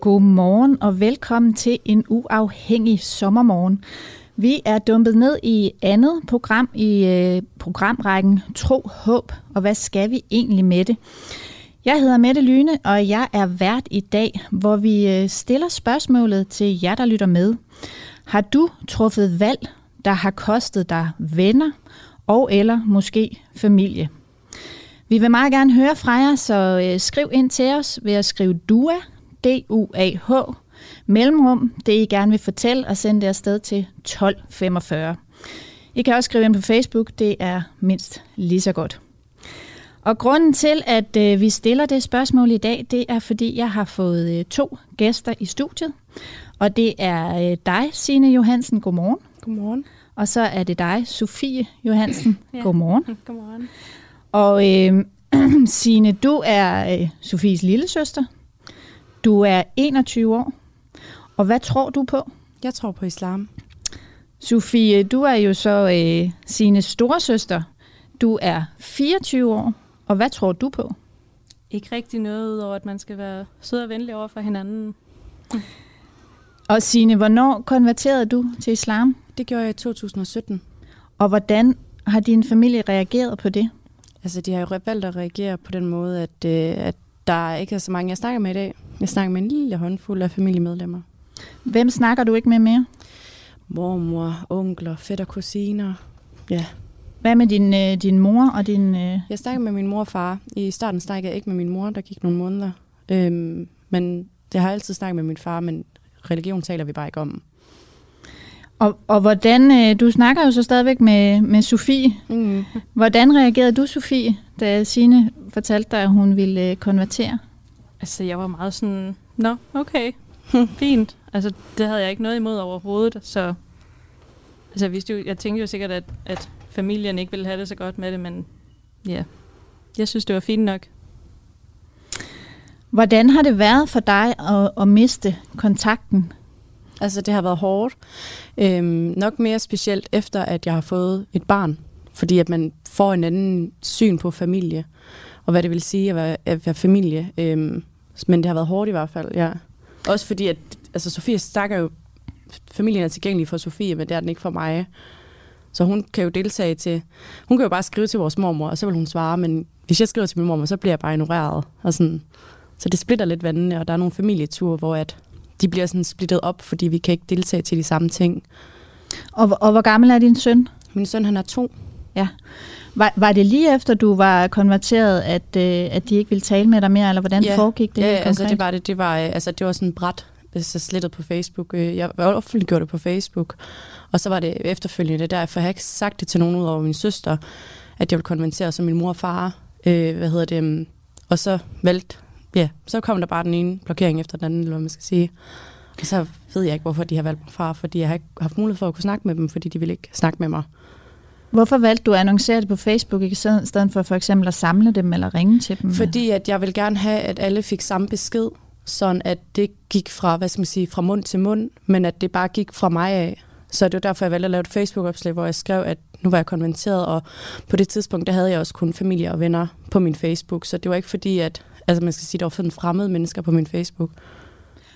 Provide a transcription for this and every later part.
Godmorgen og velkommen til en uafhængig sommermorgen. Vi er dumpet ned i andet program i øh, programrækken Tro, Håb og hvad skal vi egentlig med det? Jeg hedder Mette Lyne, og jeg er vært i dag, hvor vi øh, stiller spørgsmålet til jer, der lytter med. Har du truffet valg, der har kostet dig venner og eller måske familie? Vi vil meget gerne høre fra jer, så øh, skriv ind til os ved at skrive DUA, D-U-A-H, mellemrum, det I gerne vil fortælle, og sende det afsted til 1245. I kan også skrive ind på Facebook, det er mindst lige så godt. Og grunden til, at øh, vi stiller det spørgsmål i dag, det er, fordi jeg har fået øh, to gæster i studiet. Og det er øh, dig, Signe Johansen. Godmorgen. Godmorgen. Og så er det dig, Sofie Johansen. ja. Godmorgen. Godmorgen. Og øh, Signe, du er øh, Sofies lille søster. Du er 21 år. Og hvad tror du på? Jeg tror på islam. Sofie, du er jo så øh, sine storesøster. Du er 24 år. Og hvad tror du på? Ikke rigtig noget, udover at man skal være sød og venlig over for hinanden. Og Signe, hvornår konverterede du til islam? Det gjorde jeg i 2017. Og hvordan har din familie reageret på det? Altså, de har jo valgt at reagere på den måde, at, øh, at der ikke er så mange, jeg snakker med i dag. Jeg snakker med en lille håndfuld af familiemedlemmer. Hvem snakker du ikke med mere? Mormor, onkler, fætter, kusiner. Ja. Hvad med din, øh, din mor og din... Øh... Jeg snakker med min mor og far. I starten snakkede jeg ikke med min mor, der gik nogle måneder. Øhm, men jeg har altid snakket med min far, men religion taler vi bare ikke om. Og, og hvordan, øh, du snakker jo så stadigvæk med, med Sofie. Mm. Hvordan reagerede du, Sofie, da Signe fortalte dig, at hun ville øh, konvertere? Altså, jeg var meget sådan, nå, okay, fint. Altså, det havde jeg ikke noget imod overhovedet, så... Altså, jeg, vidste jo, jeg tænkte jo sikkert, at, at familien ikke ville have det så godt med det, men ja, jeg synes, det var fint nok. Hvordan har det været for dig at, at miste kontakten? Altså, det har været hårdt. Øhm, nok mere specielt efter, at jeg har fået et barn. Fordi at man får en anden syn på familie, og hvad det vil sige at være, at være familie. Øhm, men det har været hårdt i hvert fald, ja. Også fordi, at altså, Sofie snakker jo, familien er tilgængelig for Sofie, men det er den ikke for mig. Så hun kan jo deltage til, hun kan jo bare skrive til vores mormor, og så vil hun svare, men hvis jeg skriver til min mormor, så bliver jeg bare ignoreret. Og sådan. Så det splitter lidt vandene, og der er nogle familieture, hvor at de bliver sådan splittet op, fordi vi kan ikke deltage til de samme ting. Og, og hvor gammel er din søn? Min søn, han er to. Ja. Var, var det lige efter, du var konverteret, at, øh, at de ikke ville tale med dig mere, eller hvordan ja, foregik det Ja, konkret? altså det var det. Det var, øh, altså, det var sådan bræt, så slettet på Facebook. Øh, jeg offentliggjorde det på Facebook, og så var det efterfølgende der, for jeg har ikke sagt det til nogen ud over min søster, at jeg ville konvertere som min mor og far. Øh, hvad hedder det? Mm, og så valgte, ja, så kom der bare den ene blokering efter den anden, eller hvad man skal sige. Og så ved jeg ikke, hvorfor de har valgt mig fra, fordi jeg har ikke haft mulighed for at kunne snakke med dem, fordi de ville ikke snakke med mig. Hvorfor valgte du at annoncere det på Facebook, i stedet for for eksempel at samle dem eller ringe til dem? Fordi at jeg vil gerne have, at alle fik samme besked, sådan at det gik fra, hvad skal man sige, fra mund til mund, men at det bare gik fra mig af. Så det var derfor, jeg valgte at lave et Facebook-opslag, hvor jeg skrev, at nu var jeg konverteret, og på det tidspunkt, der havde jeg også kun familie og venner på min Facebook, så det var ikke fordi, at altså man skal sige, der var sådan fremmede mennesker på min Facebook.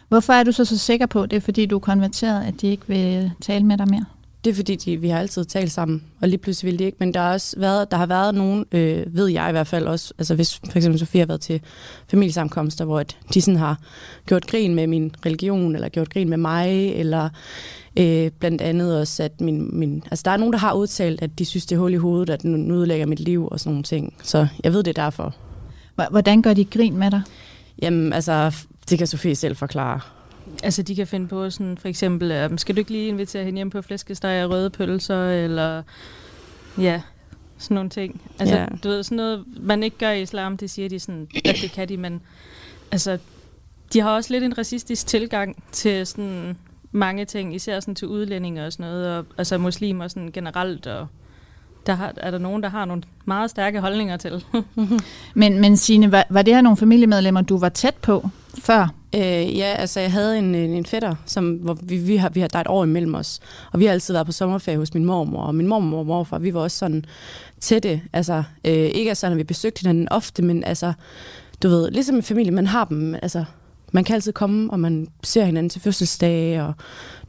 Hvorfor er du så så sikker på, det er fordi, du er konverteret, at de ikke vil tale med dig mere? Det er fordi, de, vi har altid talt sammen, og lige pludselig vil de ikke. Men der, har også været, der har været nogen, øh, ved jeg i hvert fald også, altså hvis for eksempel Sofie har været til familiesamkomster, hvor de sådan har gjort grin med min religion, eller gjort grin med mig, eller øh, blandt andet også, at min, min, altså der er nogen, der har udtalt, at de synes, det er hul i hovedet, at nu udlægger mit liv og sådan nogle ting. Så jeg ved det derfor. Hvordan gør de grin med dig? Jamen, altså, det kan Sofie selv forklare. Altså, de kan finde på sådan, for eksempel, um, skal du ikke lige invitere hende hjem på flæskesteg og røde pølser, eller ja, sådan nogle ting. Altså, ja. du ved, sådan noget, man ikke gør i islam, det siger de sådan, at det kan de, men altså, de har også lidt en racistisk tilgang til sådan mange ting, især sådan til udlændinge og sådan noget, og altså muslimer sådan generelt, og der har, er der nogen, der har nogle meget stærke holdninger til. men, men Signe, var, var det her nogle familiemedlemmer, du var tæt på før? Øh, ja, altså jeg havde en, en fætter, som, hvor vi, vi, har, vi har, der er et år imellem os, og vi har altid været på sommerferie hos min mormor, og min mormor og morfar, vi var også sådan tætte, altså øh, ikke sådan, at vi besøgte hinanden ofte, men altså, du ved, ligesom en familie, man har dem, altså, man kan altid komme, og man ser hinanden til fødselsdage, og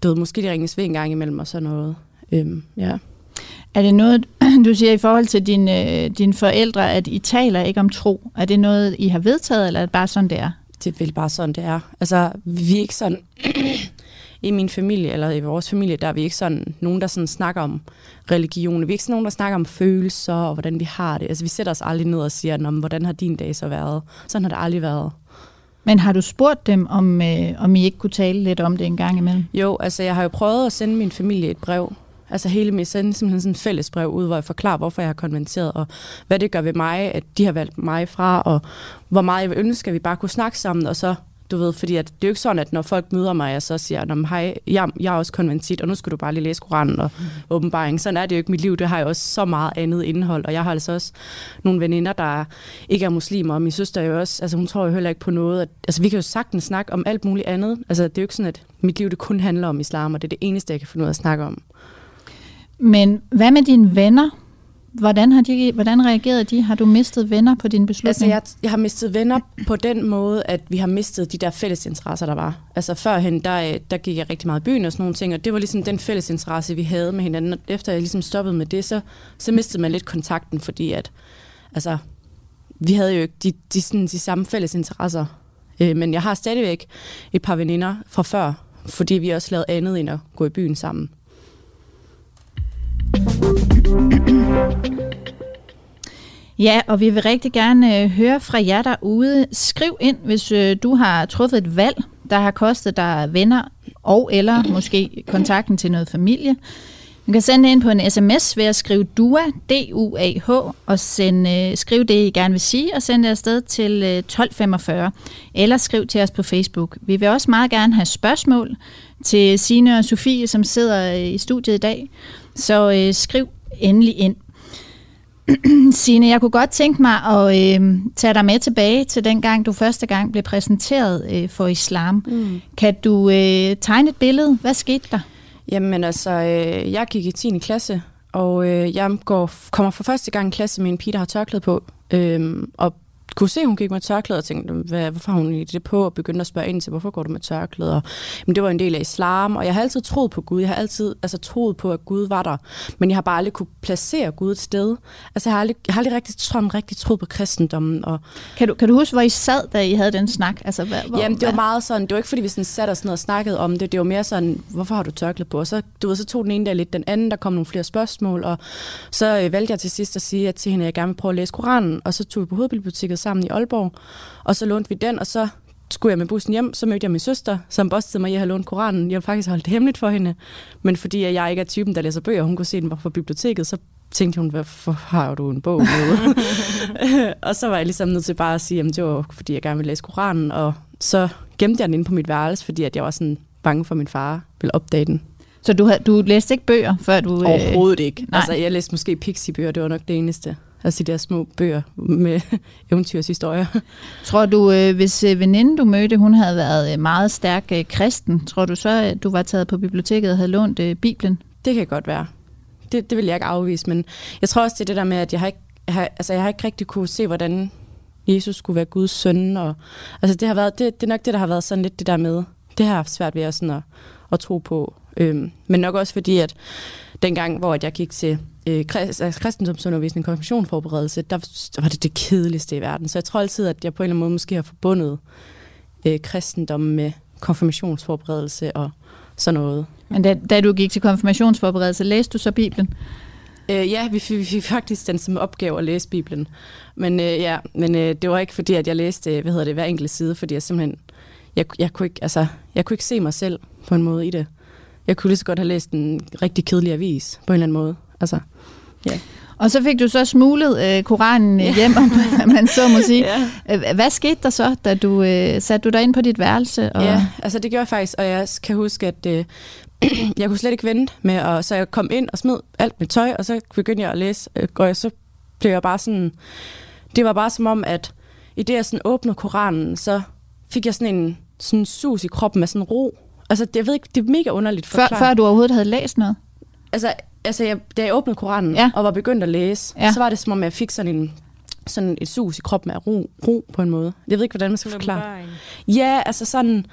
du ved, måske de ringes ved en gang imellem og sådan noget. Øhm, ja. Er det noget, du siger i forhold til dine, dine forældre, at I taler ikke om tro? Er det noget, I har vedtaget, eller er det bare sådan, det er? Det er vel bare sådan, det er. Altså, vi er ikke sådan... I min familie, eller i vores familie, der er vi ikke sådan nogen, der sådan snakker om religion. Vi er ikke sådan nogen, der snakker om følelser og hvordan vi har det. Altså, vi sætter os aldrig ned og siger, hvordan har din dag så været? Sådan har det aldrig været. Men har du spurgt dem, om, øh, om I ikke kunne tale lidt om det en gang imellem? Jo, altså jeg har jo prøvet at sende min familie et brev. Altså hele min sende simpelthen sådan et fælles brev ud, hvor jeg forklarer, hvorfor jeg har konverteret, og hvad det gør ved mig, at de har valgt mig fra, og hvor meget jeg vil ønske, at vi bare kunne snakke sammen, og så du ved, fordi at det er jo ikke sådan, at når folk møder mig, og så siger, hej, jeg, jeg er også konventit, og nu skal du bare lige læse Koranen og mm. åbenbaring. Sådan er det jo ikke mit liv. Det har jo også så meget andet indhold, og jeg har altså også nogle veninder, der ikke er muslimer, og min søster er jo også, altså hun tror jo heller ikke på noget. At, altså vi kan jo sagtens snakke om alt muligt andet. Altså det er jo ikke sådan, at mit liv det kun handler om islam, og det er det eneste, jeg kan finde ud af at snakke om. Men hvad med dine venner? Hvordan, har de, hvordan reagerede de? Har du mistet venner på din beslutning? Altså, jeg, jeg har mistet venner på den måde, at vi har mistet de der fælles interesser, der var. Altså førhen, der, øh, der gik jeg rigtig meget i byen og sådan nogle ting, og det var ligesom den fælles interesse, vi havde med hinanden. Og efter jeg ligesom stoppede med det, så, så mistede man lidt kontakten, fordi at, altså, vi havde jo ikke de, de, sådan, de samme fælles interesser. Øh, men jeg har stadigvæk et par veninder fra før, fordi vi også lavede andet end at gå i byen sammen. Ja, og vi vil rigtig gerne øh, høre fra jer derude. Skriv ind, hvis øh, du har truffet et valg, der har kostet dig venner og eller måske kontakten til noget familie. Du kan sende ind på en sms ved at skrive DUA, D-U-A-H, og sende, øh, skriv det, I gerne vil sige, og send det afsted til øh, 1245. Eller skriv til os på Facebook. Vi vil også meget gerne have spørgsmål til Sine og Sofie, som sidder øh, i studiet i dag. Så øh, skriv endelig ind. Signe, jeg kunne godt tænke mig at øh, tage dig med tilbage til den gang, du første gang blev præsenteret øh, for islam. Mm. Kan du øh, tegne et billede? Hvad skete der? Jamen altså, øh, jeg gik i 10. klasse, og øh, jeg går, kommer for første gang i klasse med en pige, der har tørklæde på. Øh, og kunne se, at hun gik med tørklæde, og tænkte, hvad, hvorfor har hun det på, og begyndte at spørge ind til, hvorfor går du med tørklæde? Og, men det var en del af islam, og jeg har altid troet på Gud. Jeg har altid altså, troet på, at Gud var der, men jeg har bare aldrig kunne placere Gud et sted. Altså, jeg har aldrig, jeg har aldrig rigtig, tror, rigtig troet på kristendommen. Og kan, du, kan du huske, hvor I sad, da I havde den snak? Altså, hvad, hvor, Jamen, det var meget sådan, det var ikke, fordi vi sådan satte os ned og snakkede om det, det var mere sådan, hvorfor har du tørklæde på? Og så, du ved, så tog den ene der lidt den anden, der kom nogle flere spørgsmål, og så øh, valgte jeg til sidst at sige at til hende, at jeg gerne vil prøve at læse Koranen, og så tog vi på hovedbiblioteket sammen i Aalborg, og så lånte vi den, og så skulle jeg med bussen hjem, så mødte jeg min søster, som bostede mig i at have lånt Koranen. Jeg ville faktisk holde det hemmeligt for hende, men fordi jeg ikke er typen, der læser bøger, hun kunne se den fra biblioteket, så tænkte hun, hvorfor har du en bog med? og så var jeg ligesom nødt til bare at sige, at det var fordi jeg gerne ville læse Koranen, og så gemte jeg den inde på mit værelse, fordi at jeg var sådan bange for, at min far ville opdage den. Så du, du læste ikke bøger, før du... Øh, Overhovedet ikke. Nej. Altså, jeg læste måske Pixie-bøger, det var nok det eneste. Altså de der små bøger med eventyrshistorier. Tror du, øh, hvis øh, veninden du mødte, hun havde været meget stærk kristen, tror du så, at du var taget på biblioteket og havde lånt Bibelen? Det kan godt være. Det, det vil jeg ikke afvise, men jeg tror også, det er det der med, at jeg har ikke, jeg har, altså, jeg har ikke rigtig kunne se, hvordan Jesus skulle være Guds søn. Og, altså det, har været, det, det er nok det, der har været sådan lidt det der med. Det har jeg svært ved at, sådan at, at tro på. Øhm, men nok også fordi, at dengang, hvor jeg gik til øh, altså kristendomsundervisning, konfirmationsforberedelse, der, der var det det kedeligste i verden. Så jeg tror altid, at jeg på en eller anden måde måske har forbundet øh, kristendom med konfirmationsforberedelse og sådan noget. Men da, da du gik til konfirmationsforberedelse, læste du så Bibelen? Øh, ja, vi fik, vi fik faktisk den som opgave at læse Bibelen. Men, øh, ja, men øh, det var ikke fordi, at jeg læste hvad hedder det, hver enkelt side, fordi jeg simpelthen jeg, jeg, kunne ikke, altså, jeg kunne ikke se mig selv på en måde i det. Jeg kunne lige så godt have læst en rigtig kedelig avis på en eller anden måde. Altså, ja. Og så fik du så smuglet øh, Koranen ja. hjem, om man så må sige. ja. Hvad skete der så, da du øh, satte du dig ind på dit værelse? Og... Ja, altså det gjorde jeg faktisk, og jeg kan huske, at øh, jeg kunne slet ikke vente med, og så jeg kom ind og smed alt mit tøj, og så begyndte jeg at læse, øh, og så blev jeg bare sådan, det var bare som om, at i det, jeg sådan åbnede Koranen, så fik jeg sådan en sådan sus i kroppen med sådan ro. Altså, det, jeg ved ikke, det er mega underligt før, før du overhovedet havde læst noget? Altså, altså jeg, da jeg åbnede Koranen ja. og var begyndt at læse, ja. så var det som om, jeg fik sådan en sådan et sus i kroppen af ro, ro på en måde. Jeg ved ikke, hvordan man skal forklare. Ja, altså sådan,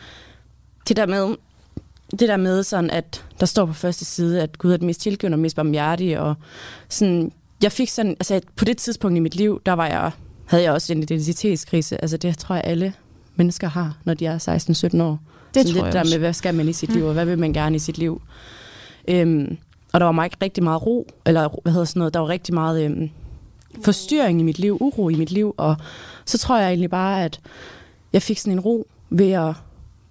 det der med, det der med sådan, at der står på første side, at Gud er den mest tilgivende og mest barmhjertige, og sådan, jeg fik sådan, altså på det tidspunkt i mit liv, der var jeg, havde jeg også en identitetskrise. Altså det tror jeg alle mennesker har, når de er 16-17 år. Det sådan tror det jeg der med, hvad skal man i sit mm. liv, og hvad vil man gerne i sit liv. Øhm, og der var meget, rigtig meget ro, eller hvad hedder sådan noget, der var rigtig meget øhm, forstyrring i mit liv, uro i mit liv, og så tror jeg egentlig bare, at jeg fik sådan en ro ved at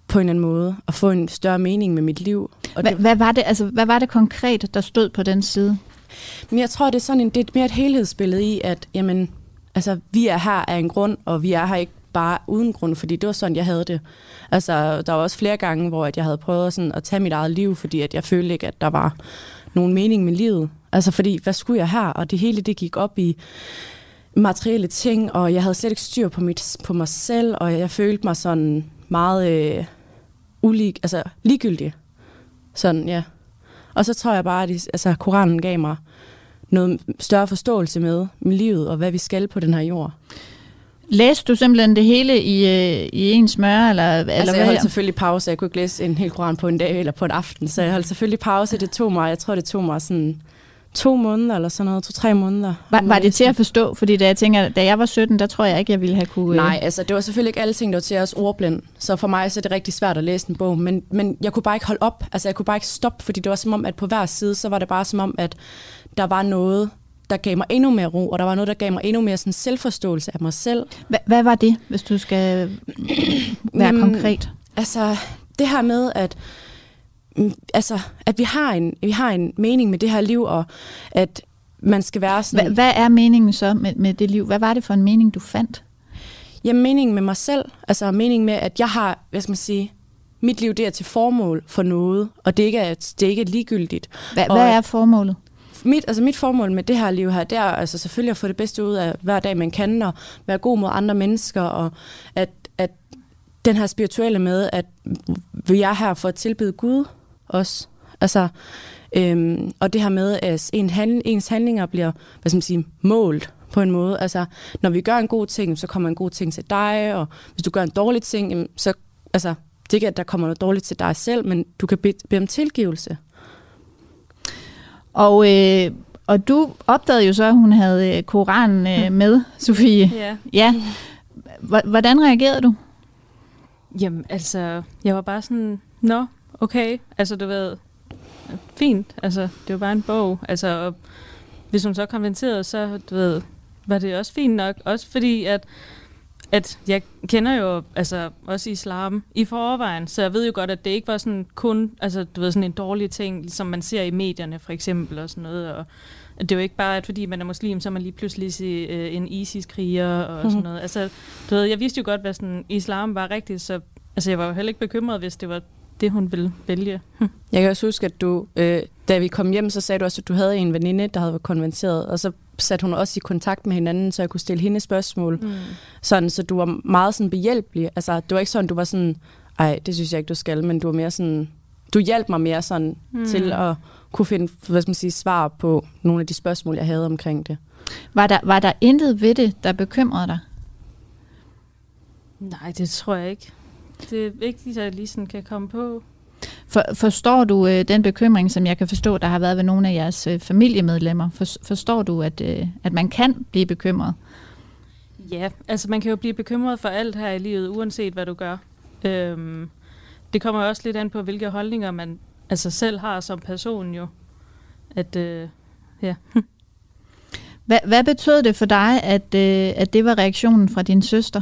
på en eller anden måde at få en større mening med mit liv. Og hvad, det, hvad, var det, altså, hvad var det konkret, der stod på den side? Men jeg tror, det er sådan en, det er mere et helhedsbillede i, at jamen, altså, vi er her af en grund, og vi er her ikke bare uden grund, fordi det var sådan, jeg havde det. Altså, der var også flere gange, hvor jeg havde prøvet sådan at tage mit eget liv, fordi at jeg følte ikke, at der var nogen mening med livet. Altså, fordi, hvad skulle jeg her? Og det hele, det gik op i materielle ting, og jeg havde slet ikke styr på, mit, på mig selv, og jeg følte mig sådan meget øh, ulig, altså ligegyldig. Sådan, ja. Og så tror jeg bare, at altså, Koranen gav mig noget større forståelse med, med livet, og hvad vi skal på den her jord. Læste du simpelthen det hele i, øh, i en smør? Eller, altså, eller jeg holdt selvfølgelig pause. Jeg kunne ikke læse en hel koran på en dag eller på en aften, så jeg holdt selvfølgelig pause. Det tog mig, jeg tror, det tog mig sådan to måneder eller sådan noget, to-tre måneder. Var, var det til at forstå? Fordi da jeg tænker, da jeg var 17, der tror jeg ikke, jeg ville have kunne... Nej, altså det var selvfølgelig ikke alle ting, der var til os ordblind. Så for mig så er det rigtig svært at læse en bog. Men, men jeg kunne bare ikke holde op. Altså jeg kunne bare ikke stoppe, fordi det var som om, at på hver side, så var det bare som om, at der var noget, der gav mig endnu mere ro, og der var noget, der gav mig endnu mere sådan selvforståelse af mig selv. H- hvad var det, hvis du skal være Jamen, konkret? Altså, det her med, at mm, altså, at vi har, en, vi har en mening med det her liv, og at man skal være sådan... Hvad, hvad er meningen så med, med det liv? Hvad var det for en mening, du fandt? Jamen, meningen med mig selv. Altså, meningen med, at jeg har, hvad skal man sige, mit liv det er til formål for noget, og det ikke er, det ikke er ligegyldigt. Hva, og, hvad er formålet? Mit, altså mit formål med det her liv her, det er altså selvfølgelig at få det bedste ud af hver dag, man kan, og være god mod andre mennesker, og at, at den her spirituelle med, at vi er her for at tilbede Gud også. Altså, øhm, og det her med, at en handl- ens handlinger bliver hvad skal man sige, målt på en måde. Altså, når vi gør en god ting, så kommer en god ting til dig, og hvis du gør en dårlig ting, så altså, det er ikke, at der kommer noget dårligt til dig selv, men du kan bede, bede om tilgivelse. Og, øh, og du opdagede jo så, at hun havde øh, Koranen øh, mm. med, Sofie. Ja. ja. Hvordan reagerede du? Jamen, altså, jeg var bare sådan, nå, okay, altså du ved, fint, altså det var bare en bog, altså og hvis hun så konventerede, så du ved, var det også fint nok, også fordi at at jeg kender jo altså også islam i forvejen, så jeg ved jo godt, at det ikke var sådan kun, altså du ved, sådan en dårlig ting, som man ser i medierne for eksempel og sådan noget, og det er jo ikke bare, at fordi man er muslim, så er man lige pludselig se, øh, en ISIS-kriger og sådan noget. Altså, du ved, jeg vidste jo godt, hvad sådan islam var rigtigt, så altså, jeg var jo heller ikke bekymret, hvis det var det, hun ville vælge. Jeg kan også huske, at du, øh, da vi kom hjem, så sagde du også, at du havde en veninde, der havde været konverteret, og så satte hun også i kontakt med hinanden, så jeg kunne stille hende spørgsmål. Mm. Sådan, så du var meget sådan behjælpelig. Altså, det var ikke sådan, du var sådan, ej, det synes jeg ikke, du skal, men du var mere sådan, du hjalp mig mere sådan mm. til at kunne finde hvad skal man sige, svar på nogle af de spørgsmål, jeg havde omkring det. Var der, var der intet ved det, der bekymrede dig? Nej, det tror jeg ikke. Det er vigtigt, at jeg lige sådan kan komme på. For, forstår du øh, den bekymring, som jeg kan forstå, der har været ved nogle af jeres øh, familiemedlemmer? For, forstår du, at, øh, at man kan blive bekymret? Ja, altså man kan jo blive bekymret for alt her i livet, uanset hvad du gør. Øhm, det kommer også lidt an på, hvilke holdninger man altså selv har som person jo. At, øh, ja. hvad, hvad betød det for dig, at, øh, at det var reaktionen fra din søster?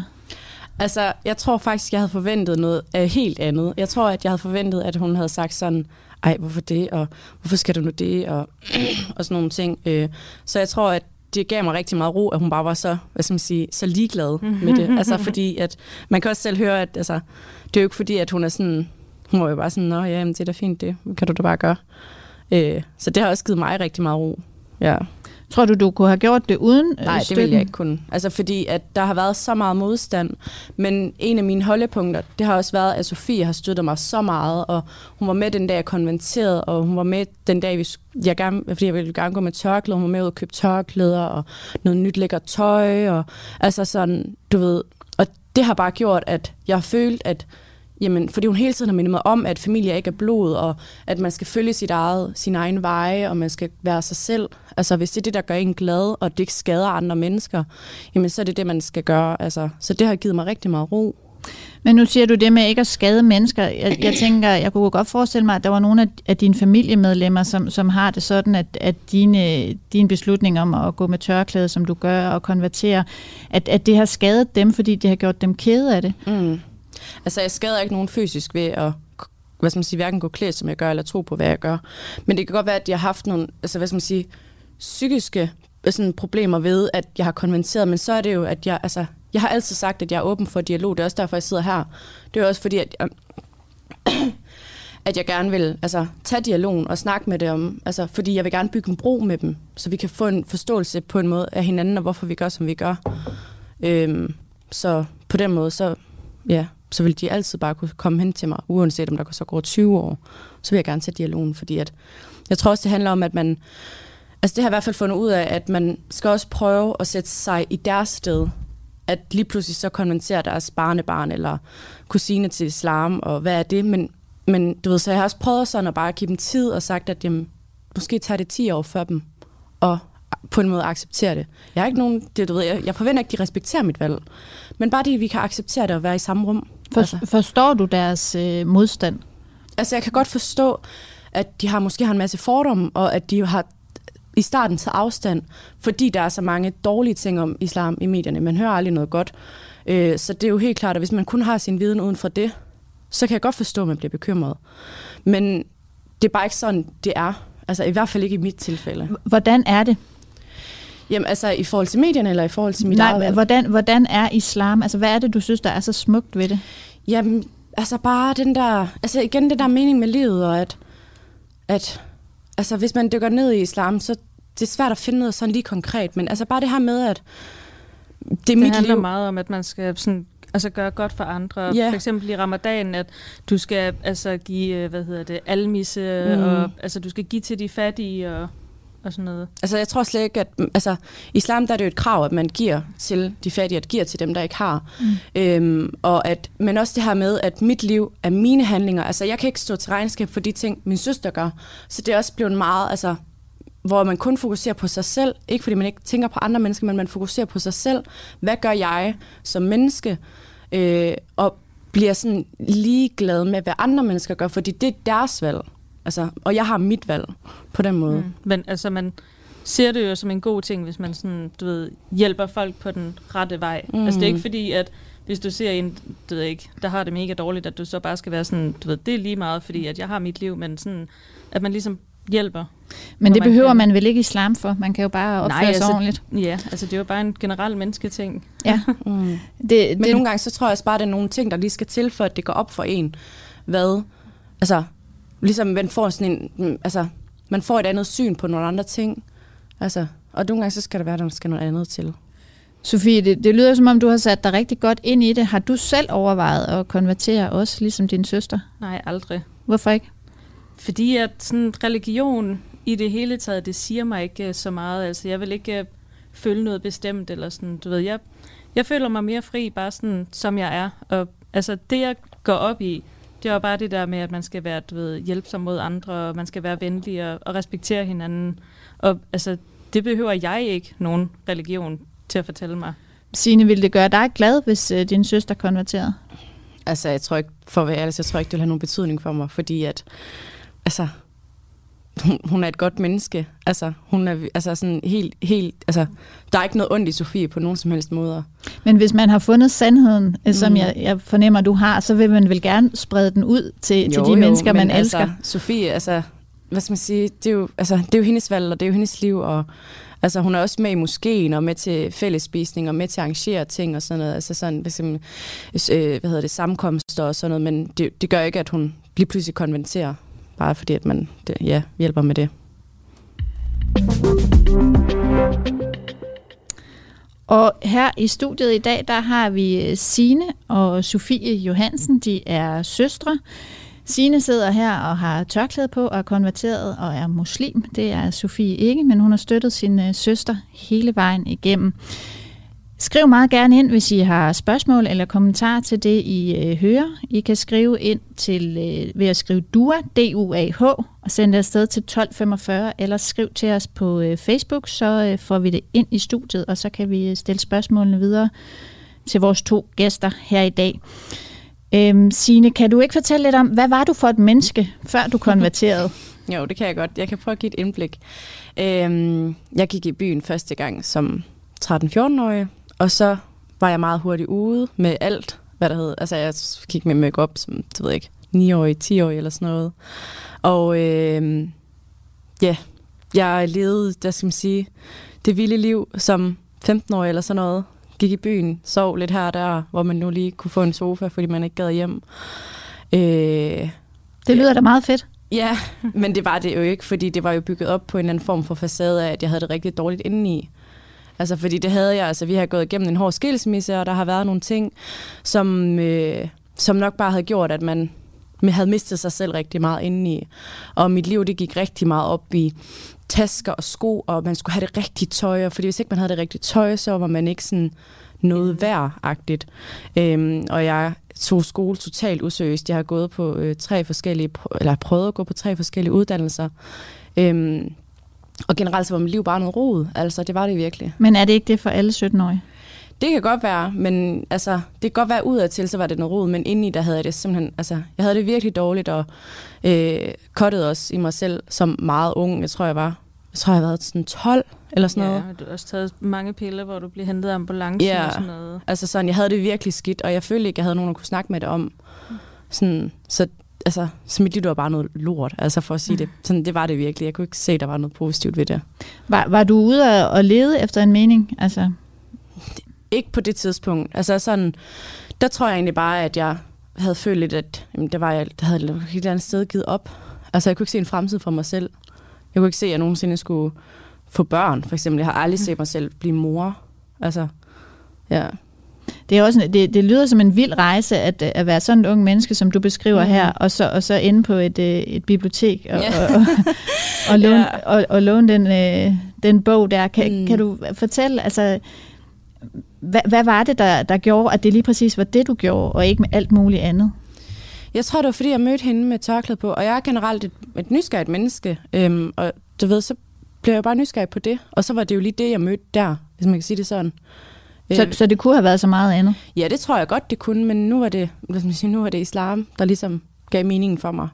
Altså, jeg tror faktisk, jeg havde forventet noget uh, helt andet. Jeg tror, at jeg havde forventet, at hun havde sagt sådan, ej, hvorfor det, og hvorfor skal du nu det, og, og sådan nogle ting. Uh, så jeg tror, at det gav mig rigtig meget ro, at hun bare var så, hvad skal man sige, så ligeglad med det. Altså, fordi at man kan også selv høre, at altså, det er jo ikke fordi, at hun er sådan hun var jo bare sådan, nå ja, det er da fint, det kan du da bare gøre. Øh, så det har også givet mig rigtig meget ro. Ja. Tror du, du kunne have gjort det uden øh, Nej, støtten? det ville jeg ikke kunne. Altså fordi, at der har været så meget modstand. Men en af mine holdepunkter, det har også været, at Sofie har støttet mig så meget. Og hun var med den dag, jeg konverterede, og hun var med den dag, jeg gerne, fordi jeg ville gerne gå med tørklæder. Hun var med ud og købe tørklæder og noget nyt lækker tøj. Og, altså sådan, du ved. Og det har bare gjort, at jeg har følt, at Jamen, fordi hun hele tiden har mindet mig om, at familie ikke er blod, og at man skal følge sit eget, sin egen veje, og man skal være sig selv. Altså, hvis det er det, der gør en glad, og det ikke skader andre mennesker, jamen, så er det det, man skal gøre. Altså, så det har givet mig rigtig meget ro. Men nu siger du det med ikke at skade mennesker. Jeg, jeg tænker, jeg kunne godt forestille mig, at der var nogle af, af dine familiemedlemmer, som, som har det sådan, at, at dine, din beslutning om at gå med tørklæde, som du gør, og konvertere, at, at det har skadet dem, fordi det har gjort dem kede af det. Mm. Altså, jeg skader ikke nogen fysisk ved at hvad skal man sige, hverken gå klædt, som jeg gør, eller tro på, hvad jeg gør. Men det kan godt være, at jeg har haft nogle, altså, hvad skal man sige, psykiske øh, sådan, problemer ved, at jeg har konventeret, men så er det jo, at jeg, altså, jeg har altid sagt, at jeg er åben for dialog. Det er også derfor, jeg sidder her. Det er også fordi, at jeg, at jeg gerne vil altså, tage dialogen og snakke med dem, altså, fordi jeg vil gerne bygge en bro med dem, så vi kan få en forståelse på en måde af hinanden, og hvorfor vi gør, som vi gør. Øhm, så på den måde, så ja, så vil de altid bare kunne komme hen til mig, uanset om der så går 20 år. Så vil jeg gerne tage dialogen, fordi at, jeg tror også, det handler om, at man, altså det har jeg i hvert fald fundet ud af, at man skal også prøve at sætte sig i deres sted. At lige pludselig så konventerer deres barnebarn eller kusine til islam, og hvad er det? Men, men du ved, så jeg har også prøvet sådan at bare give dem tid og sagt, at jamen, måske tager det 10 år for dem, at på en måde acceptere det. Jeg har ikke nogen, det, du ved, jeg, jeg forventer ikke, at de respekterer mit valg. Men bare det, at vi kan acceptere det og være i samme rum. For, altså. Forstår du deres øh, modstand? Altså, jeg kan godt forstå, at de har måske har en masse fordomme, og at de har i starten taget afstand, fordi der er så mange dårlige ting om islam i medierne. Man hører aldrig noget godt. Øh, så det er jo helt klart, at hvis man kun har sin viden uden for det, så kan jeg godt forstå, at man bliver bekymret. Men det er bare ikke sådan, det er. Altså i hvert fald ikke i mit tilfælde. Hvordan er det? Jamen altså i forhold til medierne, eller i forhold til mit Nej, eget hvordan, hvordan er islam? Altså hvad er det, du synes, der er så smukt ved det? Jamen, altså bare den der, altså igen det der mening med livet, og at, at altså hvis man dykker ned i islam, så det er svært at finde noget sådan lige konkret, men altså bare det her med, at det er det mit handler liv. meget om, at man skal sådan altså gøre godt for andre. Yeah. For eksempel i ramadan, at du skal altså give, øh, hvad hedder det, almisse, mm. og altså du skal give til de fattige, og og sådan noget? Altså, jeg tror slet ikke, at... Altså, islam, der er det jo et krav, at man giver til de fattige, at giver til dem, der ikke har. Mm. Øhm, og at, men også det her med, at mit liv er mine handlinger. Altså, jeg kan ikke stå til regnskab for de ting, min søster gør. Så det er også blevet meget... Altså, hvor man kun fokuserer på sig selv. Ikke fordi man ikke tænker på andre mennesker, men man fokuserer på sig selv. Hvad gør jeg som menneske? Øh, og bliver sådan ligeglad med, hvad andre mennesker gør, fordi det er deres valg. Altså, og jeg har mit valg på den måde. Mm. Men altså, man ser det jo som en god ting, hvis man sådan, du ved, hjælper folk på den rette vej. Mm. Altså, det er ikke fordi, at hvis du ser en, du ved ikke, der har det mega dårligt, at du så bare skal være sådan, du ved, det er lige meget, fordi at jeg har mit liv, men sådan, at man ligesom hjælper. Men det man behøver kan. man vel ikke islam for? Man kan jo bare opføre Nej, sig altså, ordentligt. Ja, altså det er jo bare en generel mennesketing. Ja. mm. det, Men det, nogle gange så tror jeg også bare, at det er nogle ting, der lige skal til, for at det går op for en, hvad, altså ligesom man får sådan en, mm, altså, man får et andet syn på nogle andre ting. Altså, og nogle gange så skal der være, der skal noget andet til. Sofie, det, det lyder som om, du har sat dig rigtig godt ind i det. Har du selv overvejet at konvertere også, ligesom din søster? Nej, aldrig. Hvorfor ikke? Fordi at sådan religion i det hele taget, det siger mig ikke øh, så meget. Altså, jeg vil ikke øh, føle noget bestemt, eller sådan, du ved, jeg, jeg føler mig mere fri, bare sådan, som jeg er. Og altså, det jeg går op i, det var bare det der med, at man skal være du ved, hjælpsom mod andre, og man skal være venlig og, og respektere hinanden. Og altså, det behøver jeg ikke nogen religion til at fortælle mig. Signe, ville det gøre dig glad, hvis øh, din søster konverterede? Altså, jeg tror ikke, for at være ærlig, jeg tror ikke, det vil have nogen betydning for mig, fordi at, altså, hun, hun er et godt menneske. Altså, hun er altså sådan helt, helt, altså, der er ikke noget ondt i Sofie på nogen som helst måder. Men hvis man har fundet sandheden, mm. som jeg, jeg fornemmer, du har, så vil man vel gerne sprede den ud til, jo, til de jo, mennesker, man altså, elsker. Sofie, altså, hvad skal man sige, det er jo, altså, det er jo hendes valg, og det er jo hendes liv, og Altså, hun er også med i moskeen og med til fællesspisning og med til at arrangere ting og sådan noget. Altså sådan, hvad, øh, hvad hedder det, sammenkomster og sådan noget, men det, det gør ikke, at hun lige pludselig konvertere, bare fordi at man det, ja, hjælper med det. Og her i studiet i dag, der har vi øh, Sine og Sofie Johansen. De er søstre. Sine sidder her og har tørklæde på og er konverteret og er muslim. Det er Sofie ikke, men hun har støttet sin øh, søster hele vejen igennem. Skriv meget gerne ind, hvis I har spørgsmål eller kommentarer til det, I øh, hører. I kan skrive ind til øh, ved at skrive DUA, D-U-A-H, og sende det afsted til 1245, eller skriv til os på øh, Facebook, så øh, får vi det ind i studiet, og så kan vi øh, stille spørgsmålene videre til vores to gæster her i dag. Øhm, Signe, kan du ikke fortælle lidt om, hvad var du for et menneske, før du konverterede? jo, det kan jeg godt. Jeg kan prøve at give et indblik. Øhm, jeg gik i byen første gang som 13-14-årig, og så var jeg meget hurtigt ude med alt, hvad der hed. Altså, jeg gik med make-up som, det ved jeg ikke, 9-årig, 10-årig eller sådan noget. Og øh, ja, jeg levede, der skal man sige, det vilde liv som 15-årig eller sådan noget. Gik i byen, sov lidt her og der, hvor man nu lige kunne få en sofa, fordi man ikke gad hjem. Øh, det lyder da meget fedt. Ja, men det var det jo ikke, fordi det var jo bygget op på en anden form for facade af, at jeg havde det rigtig dårligt indeni. Altså, fordi det havde jeg. Altså, vi har gået igennem en hård skilsmisse, og der har været nogle ting, som, øh, som nok bare havde gjort, at man man havde mistet sig selv rigtig meget indeni. Og mit liv, det gik rigtig meget op i tasker og sko, og man skulle have det rigtige tøj, og fordi hvis ikke man havde det rigtige tøj, så var man ikke sådan noget værd-agtigt. Øhm, og jeg tog skole totalt useriøst. Jeg har gået på øh, tre forskellige, eller prøvet at gå på tre forskellige uddannelser. Øhm, og generelt så var mit liv bare noget rod. Altså, det var det virkelig. Men er det ikke det for alle 17-årige? Det kan godt være, men altså, det kan godt være udadtil, så var det noget rod, men indeni der havde jeg det simpelthen, altså, jeg havde det virkelig dårligt, og øh, kottede også i mig selv som meget ung, jeg tror jeg var, jeg tror jeg har været sådan 12 eller sådan ja, noget. Ja, du har også taget mange piller, hvor du blev hentet af ambulancen ja, og sådan noget. altså sådan, jeg havde det virkelig skidt, og jeg følte ikke, jeg havde nogen, der kunne snakke med det om. Sådan, så altså, liv var bare noget lort, altså for at sige mm. det. Sådan, det var det virkelig. Jeg kunne ikke se, at der var noget positivt ved det. Var, var du ude og lede efter en mening? Altså? Ikke på det tidspunkt. Altså sådan, der tror jeg egentlig bare, at jeg havde følt lidt, at jamen, det var, jeg der havde et helt andet sted givet op. Altså jeg kunne ikke se en fremtid for mig selv. Jeg kunne ikke se, at jeg nogensinde skulle få børn, for eksempel. Jeg har aldrig set mig selv blive mor. Altså, ja. Det, er også, det, det lyder som en vild rejse at, at være sådan en ung menneske, som du beskriver mm. her, og så, og så inde på et, øh, et bibliotek og, yeah. og, og, og, låne, yeah. og, og låne den, øh, den bog der. Kan, mm. kan du fortælle, altså, hvad, hvad var det, der, der gjorde, at det lige præcis var det, du gjorde, og ikke med alt muligt andet? Jeg tror, det var, fordi jeg mødte hende med tørklæde på, og jeg er generelt et, et nysgerrigt menneske, øhm, og du ved, så blev jeg bare nysgerrig på det, og så var det jo lige det, jeg mødte der, hvis man kan sige det sådan. Så, øh, så det kunne have været så meget andet? Ja, det tror jeg godt, det kunne, men nu var det, skal man sige, nu var det islam, der ligesom gav meningen for mig.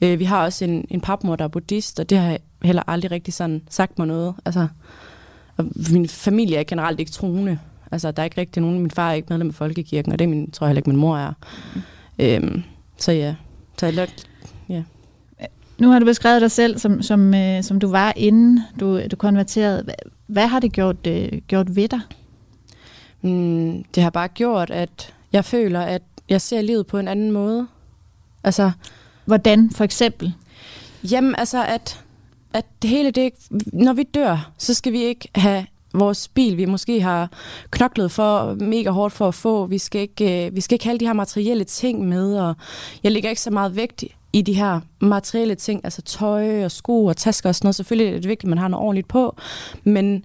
Øh, vi har også en, en papmor, der er buddhist, og det har jeg heller aldrig rigtig sådan sagt mig noget. Altså, og min familie er generelt ikke troende. Altså, der er ikke rigtig nogen. Min far er ikke medlem af Folkekirken, og det er min, tror jeg heller ikke, min mor er. Øhm, så ja, så jeg ja. Nu har du beskrevet dig selv, som, som, øh, som du var, inden du, du konverterede. Hvad, hvad har det gjort, øh, gjort ved dig? Mm, det har bare gjort, at jeg føler, at jeg ser livet på en anden måde. Altså, Hvordan for eksempel? Jamen, altså, at, at det hele det, når vi dør, så skal vi ikke have vores bil, vi måske har knoklet for mega hårdt for at få. Vi skal ikke, øh, vi skal ikke have alle de her materielle ting med, og jeg lægger ikke så meget vægt i de her materielle ting, altså tøj og sko og tasker og sådan noget. Selvfølgelig er det vigtigt, at man har noget ordentligt på, men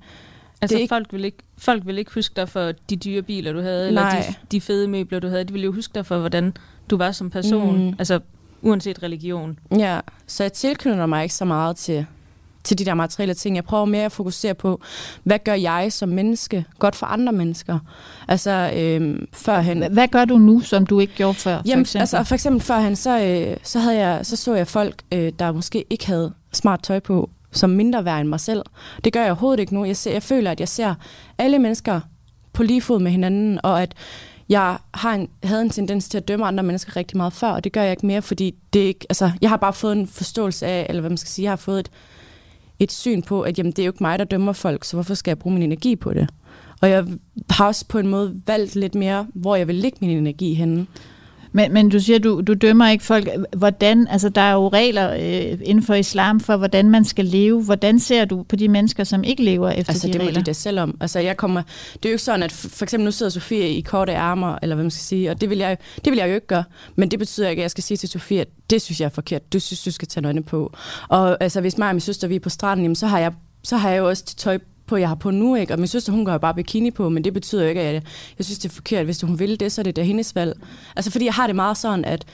Altså, det ikke... folk, vil ikke, folk vil ikke huske dig for de dyre biler, du havde, Nej. eller de, de fede møbler, du havde. De vil jo huske dig for, hvordan du var som person, mm. altså uanset religion. Ja, så jeg tilknytter mig ikke så meget til, til de der materielle ting. Jeg prøver mere at fokusere på, hvad gør jeg som menneske godt for andre mennesker? Altså, øhm, førhen... Hvad gør du nu, som du ikke gjorde før? Jamen, for altså, for eksempel førhen, så, øh, så, havde jeg, så så jeg folk, øh, der måske ikke havde smart tøj på, som mindre værd end mig selv. Det gør jeg overhovedet ikke nu. Jeg, ser, jeg føler, at jeg ser alle mennesker på lige fod med hinanden, og at jeg har en, havde en tendens til at dømme andre mennesker rigtig meget før, og det gør jeg ikke mere, fordi det ikke, altså, jeg har bare fået en forståelse af, eller hvad man skal sige, jeg har fået et, et syn på, at jamen, det er jo ikke mig, der dømmer folk, så hvorfor skal jeg bruge min energi på det? Og jeg har også på en måde valgt lidt mere, hvor jeg vil lægge min energi henne. Men, men du siger, du, du dømmer ikke folk. Hvordan, altså der er jo regler øh, inden for islam for, hvordan man skal leve. Hvordan ser du på de mennesker, som ikke lever efter altså, de det regler? Altså det må de da selv om. Altså jeg kommer, det er jo ikke sådan, at for eksempel nu sidder Sofie i korte ærmer, eller hvad man skal sige, og det vil, jeg, det vil jeg jo ikke gøre. Men det betyder ikke, at jeg skal sige til Sofie, at det synes jeg er forkert. Du synes, du skal tage noget på. Og altså, hvis mig og min søster vi er på stranden, jamen, så har jeg så har jeg jo også tøj på, jeg har på nu, ikke? Og min søster, hun går jo bare bikini på, men det betyder jo ikke, at jeg, jeg synes, det er forkert. Hvis hun vil det, så er det da hendes valg. Altså, fordi jeg har det meget sådan, at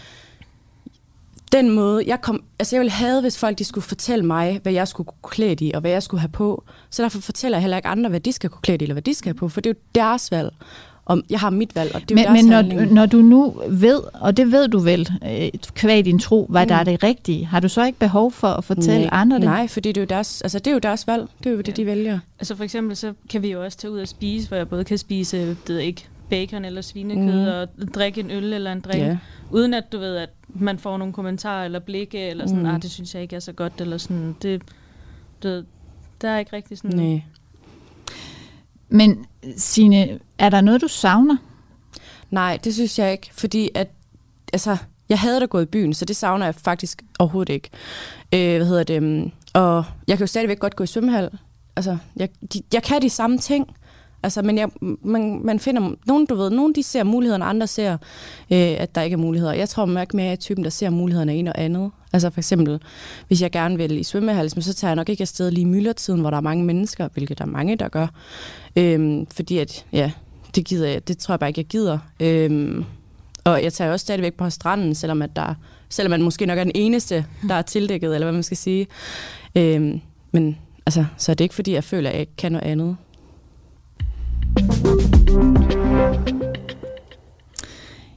den måde, jeg kom, altså jeg ville have, hvis folk de skulle fortælle mig, hvad jeg skulle kunne klæde i, og hvad jeg skulle have på. Så derfor fortæller jeg heller ikke andre, hvad de skal kunne klæde i, eller hvad de skal have på, for det er jo deres valg. Og jeg har mit valg, og det er men, jo deres Men når, når du nu ved, og det ved du vel, øh, kvæg din tro, hvad mm. der er det rigtige, har du så ikke behov for at fortælle nej, andre det? Nej, fordi det er jo deres, altså det er jo deres valg. Det er jo det, ja. de vælger. Altså for eksempel, så kan vi jo også tage ud og spise, hvor jeg både kan spise, det ikke, bacon eller svinekød, mm. og drikke en øl eller en drink, yeah. uden at du ved, at man får nogle kommentarer eller blikke, eller sådan, mm. ah, det synes jeg ikke er så godt, eller sådan, det, det der er ikke rigtig sådan... Nej. Men sine, er der noget, du savner? Nej, det synes jeg ikke, fordi at, altså, jeg havde da gået i byen, så det savner jeg faktisk overhovedet ikke. Øh, hvad hedder det? Øhm, og jeg kan jo stadigvæk godt gå i svømmehal. Altså, jeg, de, jeg kan de samme ting, Altså, men jeg, man, man finder, nogen, du ved, nogen de ser mulighederne, andre ser, øh, at der ikke er muligheder. Jeg tror mærke mere, at jeg er typen, der ser mulighederne en og andet. Altså for eksempel, hvis jeg gerne vil i svømmehalsen, så tager jeg nok ikke afsted lige i myldretiden, hvor der er mange mennesker, hvilket der er mange, der gør. Øhm, fordi at, ja, det gider jeg, det tror jeg bare ikke, jeg gider. Øhm, og jeg tager også stadigvæk på stranden, selvom, at der, selvom man måske nok er den eneste, der er tildækket, eller hvad man skal sige. Øhm, men altså, så er det ikke, fordi jeg føler, at jeg ikke kan noget andet.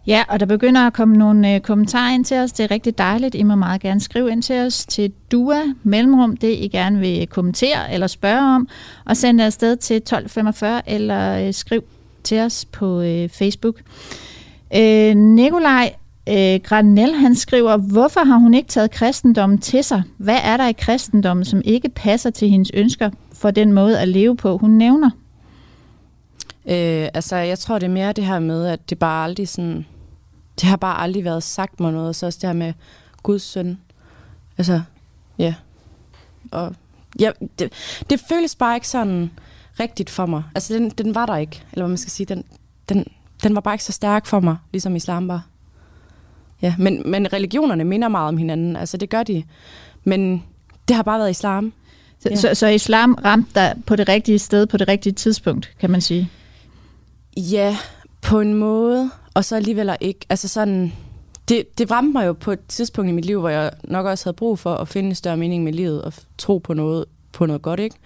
Ja, og der begynder at komme nogle øh, kommentarer ind til os. Det er rigtig dejligt. I må meget gerne skrive ind til os til DUA Mellemrum, det I gerne vil kommentere eller spørge om, og send det afsted til 1245 eller øh, skriv til os på øh, Facebook. Øh, Nikolaj øh, Granel, han skriver, hvorfor har hun ikke taget kristendommen til sig? Hvad er der i kristendommen, som ikke passer til hendes ønsker for den måde at leve på, hun nævner? Øh, altså, jeg tror, det er mere det her med, at det bare aldrig sådan... Det har bare aldrig været sagt mig noget. Så også det her med Guds søn. Altså, ja. Og ja, det, det føles bare ikke sådan rigtigt for mig. Altså, den, den var der ikke. Eller hvad man skal sige. Den, den, den var bare ikke så stærk for mig, ligesom islam var. Ja, men, men religionerne minder meget om hinanden. Altså, det gør de. Men det har bare været islam. Så, ja. så, så islam ramte dig på det rigtige sted på det rigtige tidspunkt, kan man sige? Ja, på en måde, og så alligevel ikke. Altså sådan, det, det ramte mig jo på et tidspunkt i mit liv, hvor jeg nok også havde brug for at finde en større mening med livet og tro på noget, på noget godt, ikke?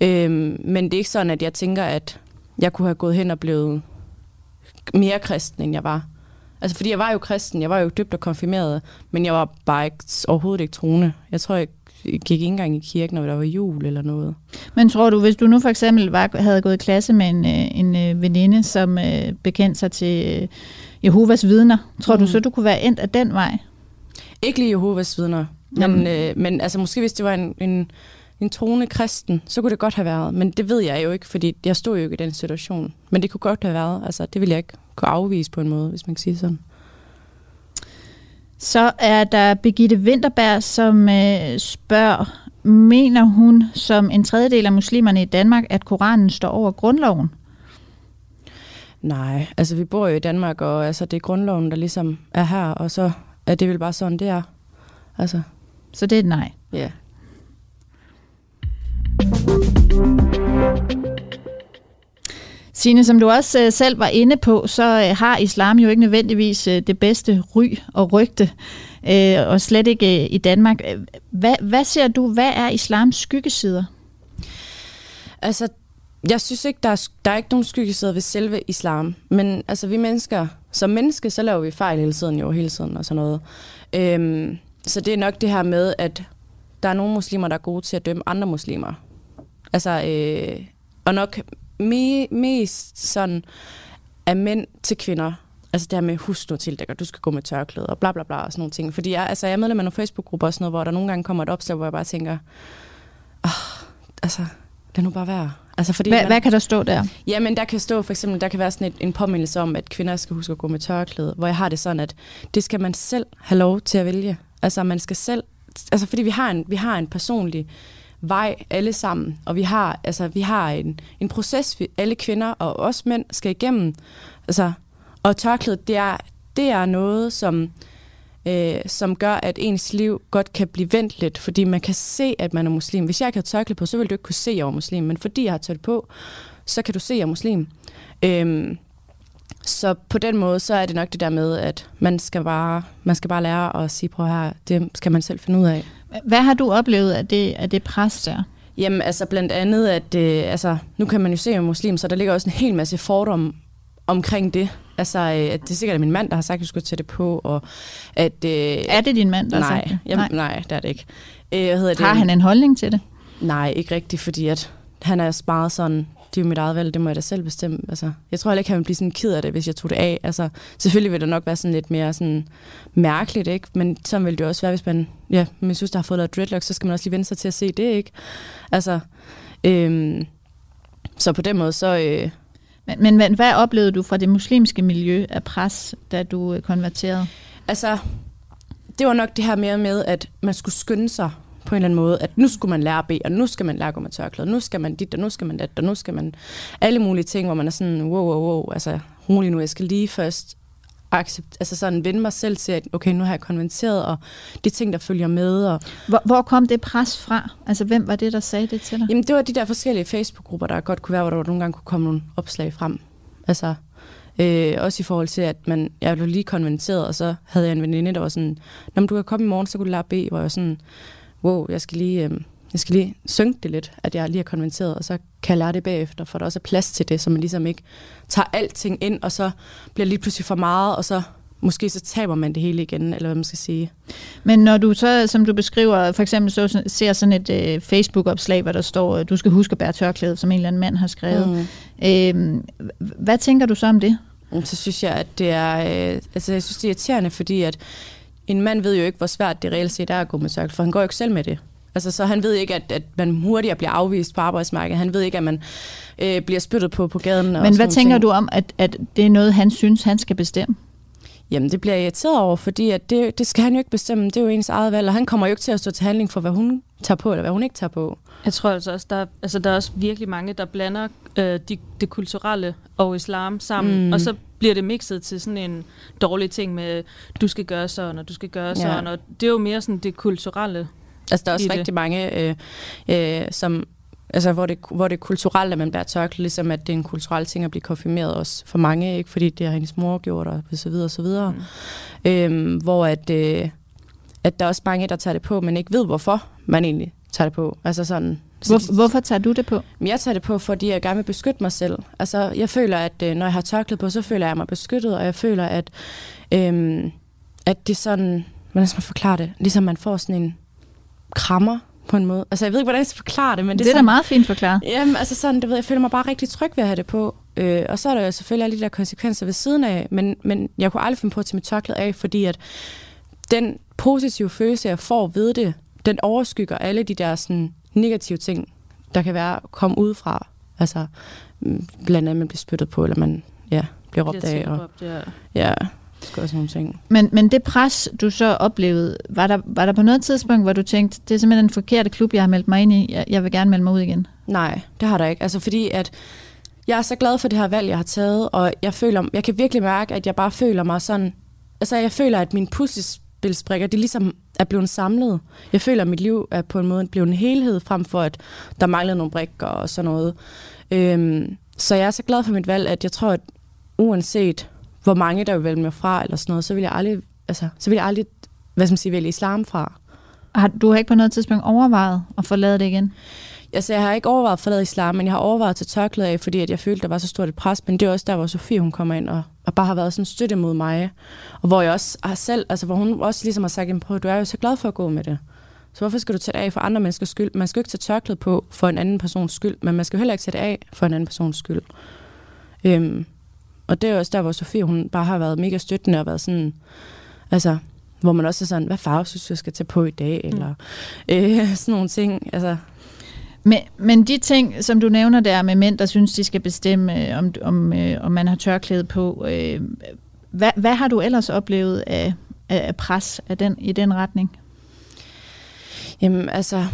Øhm, men det er ikke sådan, at jeg tænker, at jeg kunne have gået hen og blevet mere kristen, end jeg var. Altså, fordi jeg var jo kristen, jeg var jo dybt og konfirmeret, men jeg var bare ikke, overhovedet ikke troende. Jeg tror, ikke, gik ikke engang i kirken, når der var jul eller noget. Men tror du, hvis du nu for eksempel var, havde gået i klasse med en, øh, en øh, veninde, som øh, bekendte sig til Jehovas vidner, tror mm. du så, du kunne være endt af den vej? Ikke lige Jehovas vidner, men, øh, men altså, måske hvis det var en, en, en troende kristen, så kunne det godt have været. Men det ved jeg jo ikke, fordi jeg stod jo ikke i den situation. Men det kunne godt have været. Altså, det ville jeg ikke kunne afvise på en måde, hvis man kan sige sådan. Så er der Birgitte Winterberg, som øh, spørger, mener hun som en tredjedel af muslimerne i Danmark, at Koranen står over grundloven? Nej, altså vi bor jo i Danmark, og altså, det er grundloven, der ligesom er her, og så er det vel bare sådan, det er. Altså. Så det er et nej? Ja. Yeah. Sine, som du også øh, selv var inde på, så øh, har islam jo ikke nødvendigvis øh, det bedste ry og rygte, øh, og slet ikke øh, i Danmark. Hvad, hvad ser du, hvad er islams skyggesider? Altså, jeg synes ikke, der er, der er ikke nogen skyggesider ved selve islam, men altså vi mennesker, som menneske, så laver vi fejl hele tiden jo, hele tiden og sådan noget. Øhm, så det er nok det her med, at der er nogle muslimer, der er gode til at dømme andre muslimer. Altså, øh, og nok me, mest sådan af mænd til kvinder. Altså det her med, husk nu tildækker, du skal gå med tørklæde og bla bla bla og sådan nogle ting. Fordi jeg, altså, jeg er medlem af nogle Facebook-grupper og sådan noget, hvor der nogle gange kommer et opslag, hvor jeg bare tænker, oh, altså, det nu bare værd. Altså, fordi hvad, man, hvad kan der stå der? Jamen, der kan stå for eksempel, der kan være sådan et, en påmindelse om, at kvinder skal huske at gå med tørklæde, hvor jeg har det sådan, at det skal man selv have lov til at vælge. Altså, man skal selv, altså fordi vi har en, vi har en personlig vej alle sammen, og vi har, altså, vi har en, en proces, vi, alle kvinder og også mænd skal igennem. Altså, og tørklædet, det er, det er noget, som, øh, som gør, at ens liv godt kan blive vendt lidt, fordi man kan se, at man er muslim. Hvis jeg ikke har tørklæde på, så vil du ikke kunne se, at jeg er muslim, men fordi jeg har tørt på, så kan du se, at jeg er muslim. Øhm, så på den måde, så er det nok det der med, at man skal bare, man skal bare lære at sige, prøv her, det skal man selv finde ud af. Hvad har du oplevet af det, af det pres der? Jamen, altså blandt andet, at øh, altså, nu kan man jo se, at jeg er muslim, så der ligger også en hel masse fordomme omkring det. Altså, øh, at det er sikkert min mand, der har sagt, at jeg skulle tage det på, og at... Øh, er det din mand, der nej, har sagt det? Jamen, nej. nej, det er det ikke. Øh, hedder har det? han en holdning til det? Nej, ikke rigtigt, fordi at han er meget sådan, det er jo mit eget valg, det må jeg da selv bestemme. Altså, jeg tror heller ikke, han ville blive sådan ked af det, hvis jeg tog det af. Altså, selvfølgelig vil det nok være sådan lidt mere sådan mærkeligt, ikke? Men så vil det også være, hvis man, ja, min søster har fået lavet dreadlocks, så skal man også lige vende sig til at se det, ikke? Altså, øhm, så på den måde, så... Øh, men, men, men hvad oplevede du fra det muslimske miljø af pres, da du øh, konverterede? Altså, det var nok det her mere med, at man skulle skynde sig på en eller anden måde, at nu skulle man lære at bede, og nu skal man lære at gå med tørklæde, nu skal man dit, og nu skal man dat, og nu skal man alle mulige ting, hvor man er sådan, wow, wow, wow, altså rolig nu, jeg skal lige først accept, altså sådan vende mig selv til, at okay, nu har jeg konverteret, og de ting, der følger med. Og hvor, hvor kom det pres fra? Altså, hvem var det, der sagde det til dig? Jamen, det var de der forskellige Facebook-grupper, der godt kunne være, hvor der nogle gange kunne komme nogle opslag frem. Altså, øh, også i forhold til, at man, jeg blev lige konverteret, og så havde jeg en veninde, der var sådan, når du kan komme i morgen, så kunne du lære B, hvor jeg sådan, wow, jeg skal lige, øh, jeg skal lige synke det lidt, at jeg lige er konverteret, og så kan jeg lære det bagefter, for der også er plads til det, så man ligesom ikke tager alting ind, og så bliver lige pludselig for meget, og så måske så taber man det hele igen, eller hvad man skal sige. Men når du så, som du beskriver, for eksempel så, ser sådan et øh, Facebook-opslag, hvor der står, du skal huske at bære tørklæde, som en eller anden mand har skrevet. Mm. Øh, hvad tænker du så om det? Så synes jeg, at det er, øh, altså jeg synes, det er irriterende, fordi at en mand ved jo ikke, hvor svært det reelt set er at gå med tørklæde, for han går jo ikke selv med det. Altså, så han ved ikke, at, at man hurtigere bliver afvist på arbejdsmarkedet. Han ved ikke, at man øh, bliver spyttet på på gaden. Men hvad tænker ting. du om, at, at det er noget, han synes, han skal bestemme? Jamen, det bliver jeg irriteret over, fordi at det, det skal han jo ikke bestemme. Det er jo ens eget valg, og han kommer jo ikke til at stå til handling for, hvad hun tager på, eller hvad hun ikke tager på. Jeg tror altså også, der, altså, der er også virkelig mange, der blander øh, de, det kulturelle og islam sammen, mm. og så bliver det mixet til sådan en dårlig ting med, du skal gøre sådan, og du skal gøre sådan, ja. og det er jo mere sådan det kulturelle. Altså, der er også rigtig det. mange, øh, øh, som Altså, hvor det, hvor det er kulturelt, at man bærer tørklæde, ligesom at det er en kulturel ting at blive konfirmeret også for mange, ikke? fordi det har hendes mor gjort, og så videre, og så videre. Mm. Øhm, hvor at, øh, at der er også mange, der tager det på, men ikke ved, hvorfor man egentlig tager det på. Altså sådan, hvor, de, hvorfor tager du det på? Jeg tager det på, fordi jeg gerne vil beskytte mig selv. Altså, jeg føler, at øh, når jeg har tørklæde på, så føler jeg mig beskyttet, og jeg føler, at, øhm, at det er sådan, hvordan skal man forklare det? Ligesom man får sådan en krammer på en måde. Altså, jeg ved ikke, hvordan jeg skal forklare det, men det, det er sådan, da meget fint forklaret. Jamen, altså sådan, det ved, jeg føler mig bare rigtig tryg ved at have det på. Øh, og så er der jo selvfølgelig alle de der konsekvenser ved siden af, men, men jeg kunne aldrig finde på at tage mit tørklæde af, fordi at den positive følelse, jeg får ved det, den overskygger alle de der sådan, negative ting, der kan være at komme ud fra. Altså, mm, blandt andet, man bliver spyttet på, eller man ja, bliver råbt af. Og, ja. ja skal også nogle ting. Men, men det pres, du så oplevede, var der, var der på noget tidspunkt, hvor du tænkte, det er simpelthen en forkerte klub, jeg har meldt mig ind i, jeg, jeg vil gerne melde mig ud igen? Nej, det har der ikke. Altså fordi, at jeg er så glad for det her valg, jeg har taget, og jeg føler, jeg kan virkelig mærke, at jeg bare føler mig sådan, altså jeg føler, at min puslespilsbrikker, det ligesom er blevet samlet. Jeg føler, at mit liv er på en måde blevet en helhed, frem for at der manglede nogle brikker og sådan noget. Øhm, så jeg er så glad for mit valg, at jeg tror, at uanset hvor mange der vil vælge mig fra, eller sådan noget, så vil jeg aldrig, altså, så vil jeg aldrig hvad skal man sige, vælge islam fra. Har, du har ikke på noget tidspunkt overvejet at forlade det igen? Altså, jeg har ikke overvejet at forlade islam, men jeg har overvejet at tage tørklæde af, fordi at jeg følte, der var så stort et pres. Men det er også der, hvor Sofie hun kommer ind og, og bare har været sådan støtte mod mig. Og hvor jeg også har selv, altså hvor hun også ligesom har sagt, prøv, du er jo så glad for at gå med det. Så hvorfor skal du tage det af for andre menneskers skyld? Man skal jo ikke tage tørklæde på for en anden persons skyld, men man skal jo heller ikke tage det af for en anden persons skyld. Øhm, og det er også der, hvor Sofie, hun bare har været mega støttende og været sådan, altså, hvor man også er sådan, hvad farve synes du, jeg skal tage på i dag, mm. eller øh, sådan nogle ting. Altså. Men, men de ting, som du nævner der med mænd, der synes, de skal bestemme, øh, om, om, øh, om man har tørklæde på, øh, hvad, hvad har du ellers oplevet af, af pres af den, i den retning? Jamen altså,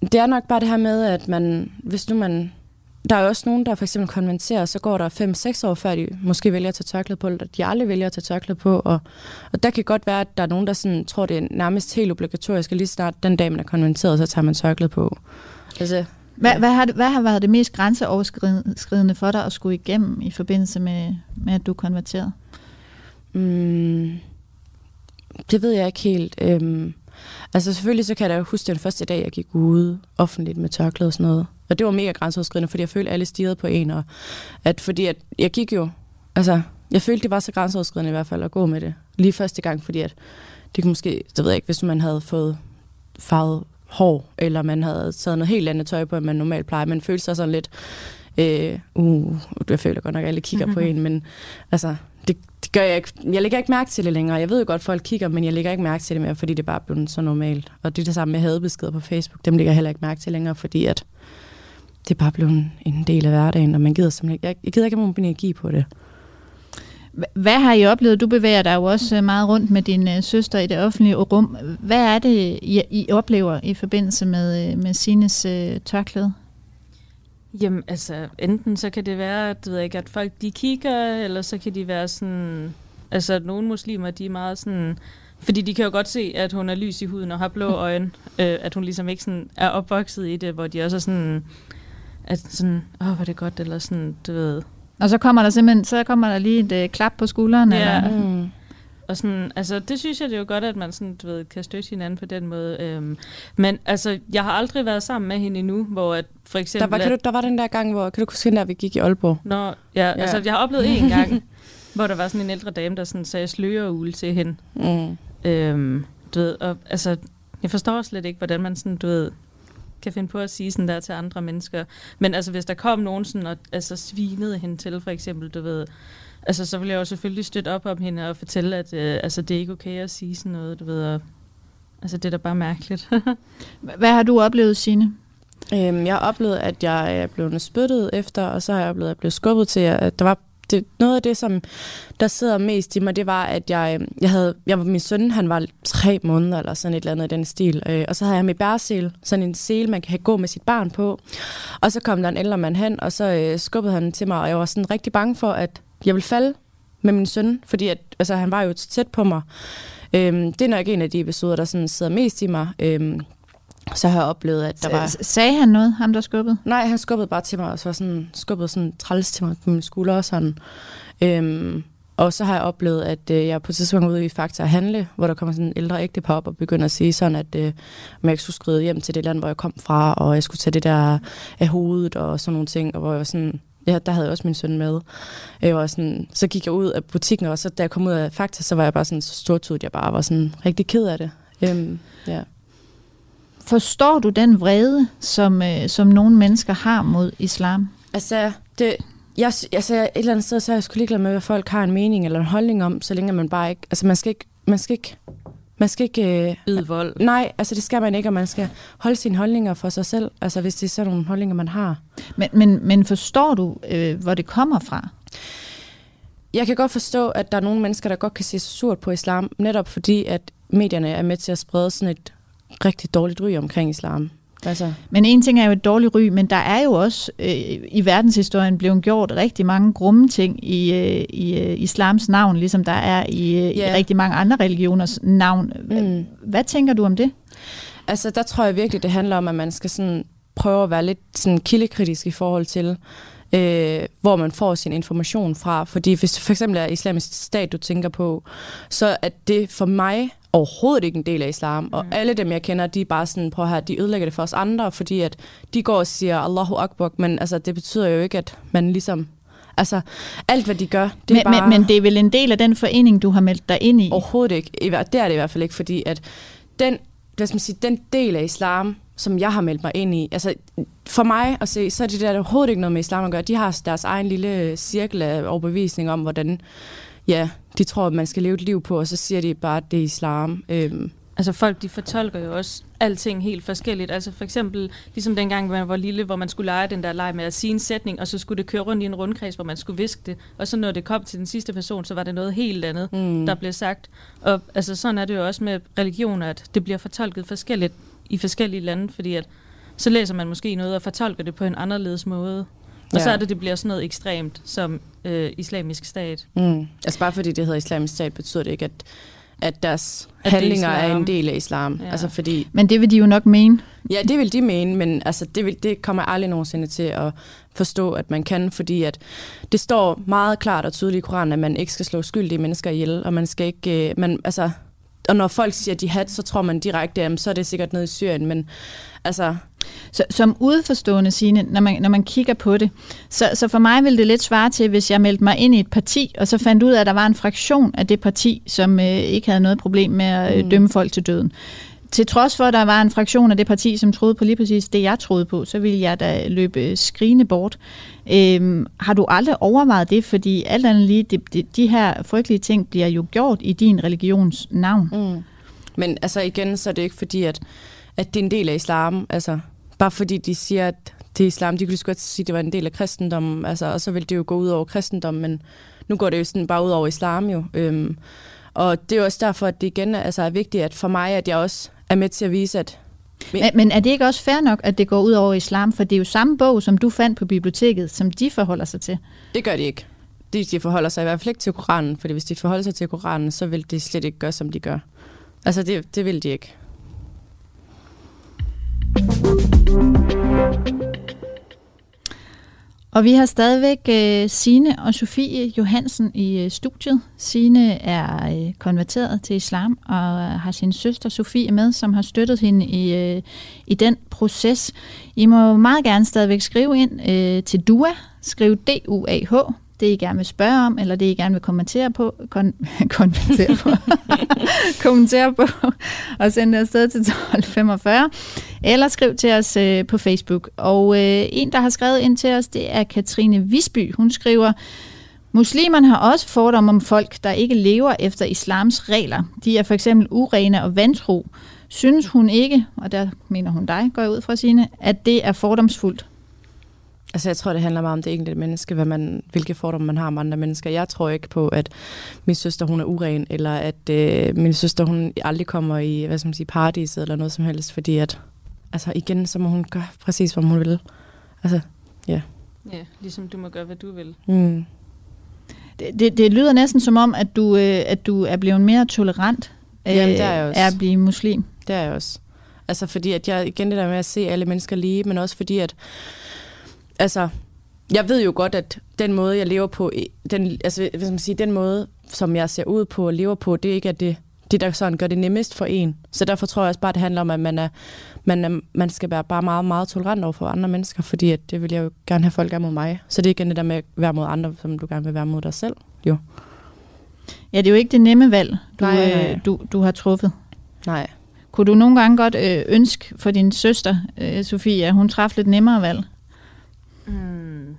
det er nok bare det her med, at man, hvis nu man der er også nogen, der for eksempel konventerer, så går der 5-6 år før de måske vælger at tage tørklæde på, eller de aldrig vælger at tage tørklæde på. Og, og der kan godt være, at der er nogen, der sådan, tror, det er nærmest helt obligatorisk, at lige snart den dag, man er konventeret, så tager man tørklæde på. Altså, hvad, ja. hvad, har, hvad har været det mest grænseoverskridende for dig at skulle igennem i forbindelse med, med at du er konverteret? Mm, det ved jeg ikke helt. Øhm, altså selvfølgelig så kan jeg da huske den første dag, jeg gik ude offentligt med tørklæde og sådan noget. Og det var mega grænseoverskridende, fordi jeg følte, at alle stirrede på en. Og at, fordi at jeg gik jo... Altså, jeg følte, det var så grænseoverskridende i hvert fald at gå med det. Lige første gang, fordi at det kunne måske... Det ved jeg ikke, hvis man havde fået farvet hår, eller man havde taget noget helt andet tøj på, end man normalt plejer. Man følte sig sådan lidt... Øh, uh, jeg føler godt nok, at alle kigger på en, men altså, det, det gør jeg ikke. Jeg lægger ikke mærke til det længere. Jeg ved jo godt, at folk kigger, men jeg lægger ikke mærke til det mere, fordi det bare er blevet så normalt. Og det er det samme med hadebeskeder på Facebook. Dem lægger jeg heller ikke mærke til længere, fordi at det er bare blevet en del af hverdagen, og man gider simpelthen jeg, jeg gider ikke have energi på det. Hvad har I oplevet? Du bevæger dig jo også meget rundt med din øh, søster i det offentlige rum. Hvad er det, I, oplever i forbindelse med, øh, med Sines uh, tørklæde? Jamen, altså, enten så kan det være, at, ved ikke, at folk de kigger, eller så kan de være sådan... Altså, nogle muslimer, de er meget sådan... Fordi de kan jo godt se, at hun er lys i huden og har blå øjne. øh, at hun ligesom ikke sådan er opvokset i det, hvor de også er sådan at sådan, åh, hvor er det godt, eller sådan, du ved. Og så kommer der simpelthen, så kommer der lige et uh, klap på skulderen, ja. eller? Mm. Og sådan, altså, det synes jeg, det er jo godt, at man sådan, du ved, kan støtte hinanden på den måde. Øhm, men altså, jeg har aldrig været sammen med hende endnu, hvor at, for eksempel... Der var, kan du, der var den der gang, hvor, kan du huske, der vi gik i Aalborg? Nå, ja, ja. altså, jeg har oplevet en gang, hvor der var sådan en ældre dame, der sådan sagde sløreule til hende. Mm. Øhm, du ved, og altså, jeg forstår slet ikke, hvordan man sådan, du ved, kan finde på at sige sådan der til andre mennesker. Men altså, hvis der kom nogen sådan og altså, svinede hende til, for eksempel, du ved, altså, så ville jeg jo selvfølgelig støtte op om hende og fortælle, at øh, altså, det er ikke okay at sige sådan noget, du ved. Og, altså, det er da bare mærkeligt. Hvad har du oplevet, Signe? Øhm, jeg har oplevet, at jeg er blevet spyttet efter, og så har jeg oplevet, at jeg blev skubbet til, at der var det, noget af det, som der sidder mest i mig, det var, at jeg, øhm, jeg havde, jeg var, min søn, han var tre måneder, eller sådan et eller andet i den stil, øh, og så havde jeg med bæresel, sådan en sel, man kan gå med sit barn på, og så kom der en ældre mand hen, og så øh, skubbede han til mig, og jeg var sådan rigtig bange for, at jeg ville falde med min søn, fordi at, altså, han var jo tæt på mig. Øhm, det er nok en af de episoder, der sådan sidder mest i mig. Øhm, så har jeg oplevet, at der var... Sagde han noget, ham der skubbede? Nej, han skubbede bare til mig, og så var sådan, skubbede sådan træls til mig på min skulder og sådan. Øhm, og så har jeg oplevet, at øh, jeg på et tidspunkt ude i Fakta at handle, hvor der kommer sådan en ældre ægtepar op og begynder at sige sådan, at øh, ikke skulle skride hjem til det land, hvor jeg kom fra, og jeg skulle tage det der af hovedet og sådan nogle ting, og hvor jeg var sådan, ja, der havde jeg også min søn med. Jeg var sådan, så gik jeg ud af butikken, og så da jeg kom ud af Fakta, så var jeg bare sådan så stortudet, jeg bare var sådan rigtig ked af det. Øhm, ja. Forstår du den vrede, som, øh, som nogle mennesker har mod islam? Altså, det, jeg, altså et eller andet sted, så er jeg sgu ligeglad med, hvad folk har en mening eller en holdning om, så længe man bare ikke... Altså, man skal ikke... Man skal ikke man skal ikke... Øh, Bide vold. Nej, altså det skal man ikke, og man skal holde sine holdninger for sig selv, altså hvis det er sådan nogle holdninger, man har. Men, men, men forstår du, øh, hvor det kommer fra? Jeg kan godt forstå, at der er nogle mennesker, der godt kan se så surt på islam, netop fordi, at medierne er med til at sprede sådan et rigtig dårligt ry omkring islam. Altså. Men en ting er jo et dårligt ry, men der er jo også øh, i verdenshistorien blevet gjort rigtig mange grumme ting i, øh, i øh, islams navn, ligesom der er i, øh, yeah. i rigtig mange andre religioners navn. Mm. Hvad tænker du om det? Altså, der tror jeg virkelig, det handler om, at man skal sådan prøve at være lidt sådan kildekritisk i forhold til, øh, hvor man får sin information fra. Fordi hvis det for eksempel er islamisk stat, du tænker på, så er det for mig overhovedet ikke en del af islam. Og mm. alle dem, jeg kender, de er bare sådan, prøv her, de ødelægger det for os andre, fordi at de går og siger Allahu Akbar, men altså, det betyder jo ikke, at man ligesom Altså, alt hvad de gør, det er men, bare... Men, men det er vel en del af den forening, du har meldt dig ind i? Overhovedet ikke. Det er det i hvert fald ikke, fordi at den, hvad skal man sige, den del af islam, som jeg har meldt mig ind i, altså for mig at se, så er det der overhovedet ikke noget med islam at gøre. De har deres egen lille cirkel af overbevisning om, hvordan ja, de tror, at man skal leve et liv på, og så siger de bare, at det er islam. Øhm, altså folk de fortolker jo også alting helt forskelligt. Altså for eksempel, ligesom dengang, man var lille, hvor man skulle lege den der leg med at sige en sætning, og så skulle det køre rundt i en rundkreds, hvor man skulle viske det. Og så når det kom til den sidste person, så var det noget helt andet, mm. der blev sagt. Og altså sådan er det jo også med religion, at det bliver fortolket forskelligt i forskellige lande, fordi at så læser man måske noget og fortolker det på en anderledes måde. Og ja. så er det, det bliver sådan noget ekstremt som øh, islamisk stat. Mm. Altså bare fordi det hedder islamisk stat, betyder det ikke, at, at deres at handlinger er, er en del af islam. Ja. Altså fordi, men det vil de jo nok mene. Ja, det vil de mene, men altså, det, vil, det kommer aldrig nogensinde til at forstå, at man kan, fordi at det står meget klart og tydeligt i Koranen, at man ikke skal slå skyldige mennesker ihjel, og man skal ikke... Øh, man, altså, og når folk siger jihad, så tror man direkte, at så er det sikkert nede i Syrien, men altså... Så, som udforstående sine, når man, når man kigger på det, så, så for mig ville det lidt svare til, hvis jeg meldte mig ind i et parti, og så fandt ud af, at der var en fraktion af det parti, som øh, ikke havde noget problem med at øh, mm. dømme folk til døden til trods for, at der var en fraktion af det parti, som troede på lige præcis det, jeg troede på, så ville jeg da løbe skrigende bort. Øhm, har du aldrig overvejet det? Fordi alt andet lige, det, det, de her frygtelige ting bliver jo gjort i din religions navn. Mm. Men altså igen, så er det ikke fordi, at, at det er en del af islam. Altså, bare fordi de siger, at det er islam, de kunne godt sige, at det var en del af kristendommen, altså, og så vil det jo gå ud over kristendommen, men nu går det jo sådan bare ud over islam jo. Øhm, og det er jo også derfor, at det igen altså, er vigtigt, at for mig, at jeg også er med til at vise, at men, men er det ikke også fair nok, at det går ud over islam? For det er jo samme bog, som du fandt på biblioteket, som de forholder sig til. Det gør de ikke. De, de forholder sig i hvert fald ikke til Koranen, fordi hvis de forholder sig til Koranen, så vil de slet ikke gøre, som de gør. Altså, det, det vil de ikke. Og vi har stadigvæk øh, uh, Sine og Sofie Johansen i øh, studiet. Sine er øh, konverteret til islam og har sin søster Sofie med, som har støttet hende i, i den proces. I må meget gerne stadigvæk skrive ind til DUA. Skriv D-U-A-H det, I gerne vil spørge om, eller det, I gerne vil kommentere på, kon- kommentere på, kommentere på, og sende det afsted til 1245, eller skriv til os øh, på Facebook. Og øh, en, der har skrevet ind til os, det er Katrine Visby. Hun skriver, Muslimerne har også fordomme om folk, der ikke lever efter islams regler. De er for eksempel urene og vantro. Synes hun ikke, og der mener hun dig, går jeg ud fra sine, at det er fordomsfuldt? Altså jeg tror, det handler meget om det enkelte menneske, hvad man, hvilke fordomme man har om andre mennesker. Jeg tror ikke på, at min søster hun er uren, eller at øh, min søster hun aldrig kommer i hvad skal man sige, paradis eller noget som helst, fordi at, altså igen, så må hun gøre præcis, hvad hun vil. Altså, ja. Ja, ligesom du må gøre, hvad du vil. Mm. Det, det, det lyder næsten som om, at du, øh, at du er blevet mere tolerant øh, Jamen, det er jeg også. af at blive muslim. Det er jeg også. Altså fordi, at jeg igen det der med at se alle mennesker lige, men også fordi, at altså, jeg ved jo godt, at den måde, jeg lever på, den, altså, hvis man siger, den måde, som jeg ser ud på og lever på, det ikke er det, det, der sådan gør det nemmest for en. Så derfor tror jeg også bare, at det handler om, at man, er, man, er, man skal være bare meget, meget tolerant over for andre mennesker, fordi at det vil jeg jo gerne have folk er mod mig. Så det er igen det der med at være mod andre, som du gerne vil være mod dig selv. Jo. Ja, det er jo ikke det nemme valg, du, nej, nej. Øh, du, du har truffet. Nej. Kunne du nogle gange godt øh, ønske for din søster, øh, Sofie, at hun træffede lidt nemmere valg? Hmm.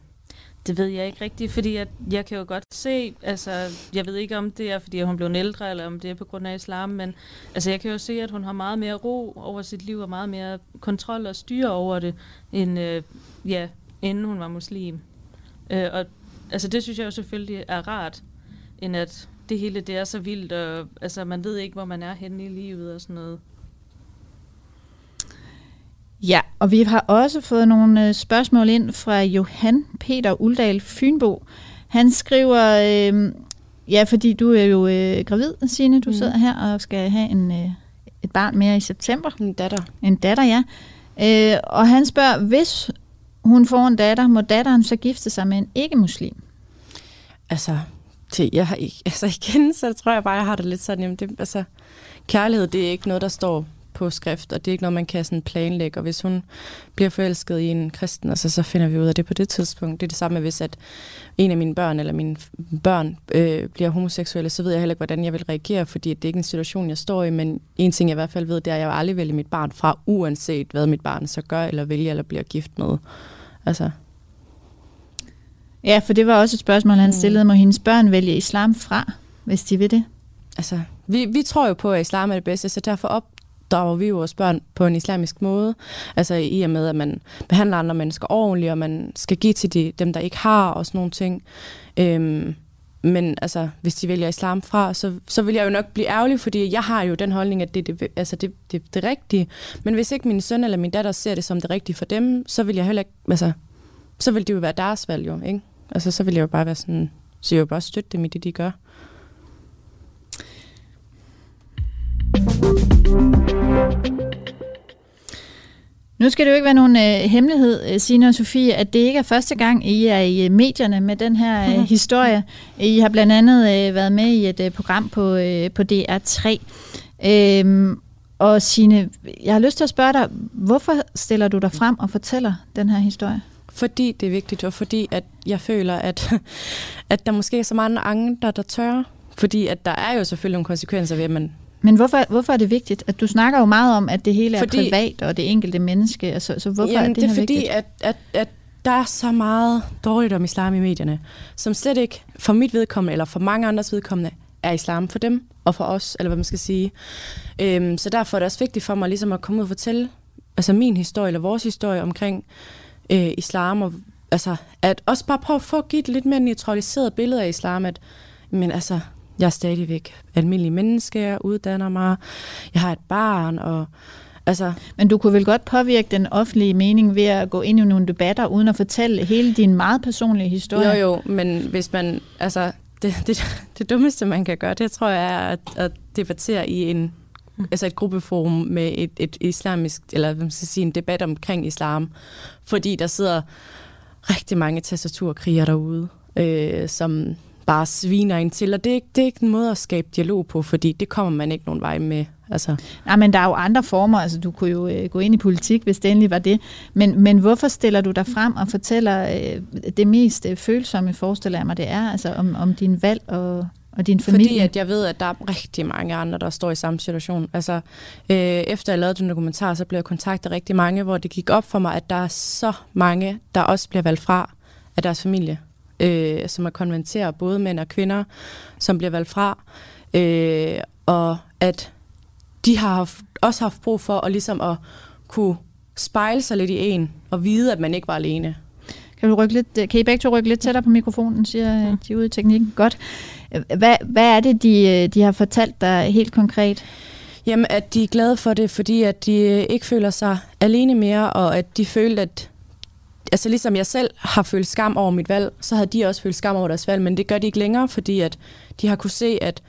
Det ved jeg ikke rigtigt, fordi jeg, jeg kan jo godt se, altså jeg ved ikke om det er, fordi hun blev en ældre, eller om det er på grund af islam, men altså jeg kan jo se, at hun har meget mere ro over sit liv, og meget mere kontrol og styre over det, end øh, ja, inden hun var muslim. Øh, og altså det synes jeg jo selvfølgelig er rart, end at det hele det er så vildt, og altså man ved ikke, hvor man er henne i livet og sådan noget. Ja, og vi har også fået nogle øh, spørgsmål ind fra Johan Peter Uldal Fynbo. Han skriver, øh, ja, fordi du er jo øh, gravid, Signe, du mm. sidder her og skal have en, øh, et barn mere i september. En datter. En datter, ja. Øh, og han spørger, hvis hun får en datter, må datteren så gifte sig med en ikke-muslim? Altså, det, jeg har ikke, altså igen, så tror jeg bare, jeg har det lidt sådan, jamen det, altså, kærlighed, det er ikke noget, der står på skrift, og det er ikke noget, man kan sådan planlægge. Og hvis hun bliver forelsket i en kristen, altså, så finder vi ud af det på det tidspunkt. Det er det samme, hvis at en af mine børn eller mine børn øh, bliver homoseksuelle, så ved jeg heller ikke, hvordan jeg vil reagere, fordi det er ikke en situation, jeg står i. Men en ting, jeg i hvert fald ved, det er, at jeg vil aldrig vælge mit barn fra, uanset hvad mit barn så gør, eller vælger, eller bliver gift med. Altså, Ja, for det var også et spørgsmål, han mm. stillede. Må hendes børn vælge islam fra, hvis de vil det? altså, vi, vi tror jo på, at islam er det bedste, så derfor opdrager vi jo vores børn på en islamisk måde. Altså i og med, at man behandler andre mennesker ordentligt, og man skal give til de, dem, der ikke har, og sådan nogle ting. Øhm, men altså, hvis de vælger islam fra, så, så vil jeg jo nok blive ærgerlig, fordi jeg har jo den holdning, at det er det, altså det, det, det rigtige. Men hvis ikke min søn eller min datter ser det som det rigtige for dem, så vil jeg heller ikke, altså, så vil det jo være deres valg jo, ikke? Altså, så vil jeg jo bare være sådan, så jeg vil bare støtte dem i det, de gør. Nu skal det jo ikke være nogen øh, hemmelighed, øh, Signe og Sofie, at det ikke er første gang, I er i øh, medierne med den her øh, historie. I har blandt andet øh, været med i et øh, program på, øh, på DR3. Øhm, og Signe, jeg har lyst til at spørge dig, hvorfor stiller du dig frem og fortæller den her historie? Fordi det er vigtigt, og fordi at jeg føler, at, at der måske er så mange andre, der tør. Fordi at der er jo selvfølgelig nogle konsekvenser ved, at man men hvorfor, hvorfor er det vigtigt? At du snakker jo meget om, at det hele er fordi, privat og det enkelte menneske. Altså, så hvorfor jamen, er det, det er fordi, vigtigt? At, at, at der er så meget dårligt om islam i medierne, som slet ikke for mit vedkommende, eller for mange andres vedkommende, er islam for dem og for os, eller hvad man skal sige. Øhm, så derfor er det også vigtigt for mig ligesom at komme ud og fortælle altså min historie, eller vores historie omkring øh, islam, og altså, at også bare prøve at få at give et lidt mere neutraliseret billede af islam, at men altså, jeg er stadigvæk almindelig menneske, jeg uddanner mig, jeg har et barn, og altså... Men du kunne vel godt påvirke den offentlige mening ved at gå ind i nogle debatter, uden at fortælle hele din meget personlige historie? Jo, jo, men hvis man... Altså, det, det, det dummeste, man kan gøre, det tror jeg er at, at debattere i en altså et gruppeforum med et, et islamisk, eller hvad man skal sige, en debat omkring islam, fordi der sidder rigtig mange tastaturkrigere derude, øh, som bare sviner ind til, og det er, ikke, det er ikke en måde at skabe dialog på, fordi det kommer man ikke nogen vej med. Altså. Nej, men der er jo andre former, altså du kunne jo øh, gå ind i politik, hvis det endelig var det, men, men hvorfor stiller du dig frem og fortæller øh, det mest øh, følsomme, forestiller jeg mig, det er, altså om, om din valg og, og din familie? Fordi at jeg ved, at der er rigtig mange andre, der står i samme situation. Altså, øh, efter jeg lavede den dokumentar, så blev jeg kontaktet rigtig mange, hvor det gik op for mig, at der er så mange, der også bliver valgt fra af deres familie øh, som er konventere både mænd og kvinder, som bliver valgt fra, øh, og at de har haft, også haft brug for at, ligesom at kunne spejle sig lidt i en, og vide, at man ikke var alene. Kan, du rykke lidt, kan I begge to rykke lidt tættere på mikrofonen, siger ja. de ude i teknikken? Godt. Hvad, hvad er det, de, de har fortalt dig helt konkret? Jamen, at de er glade for det, fordi at de ikke føler sig alene mere, og at de føler, at altså ligesom jeg selv har følt skam over mit valg, så havde de også følt skam over deres valg, men det gør de ikke længere, fordi at de har kunne se, at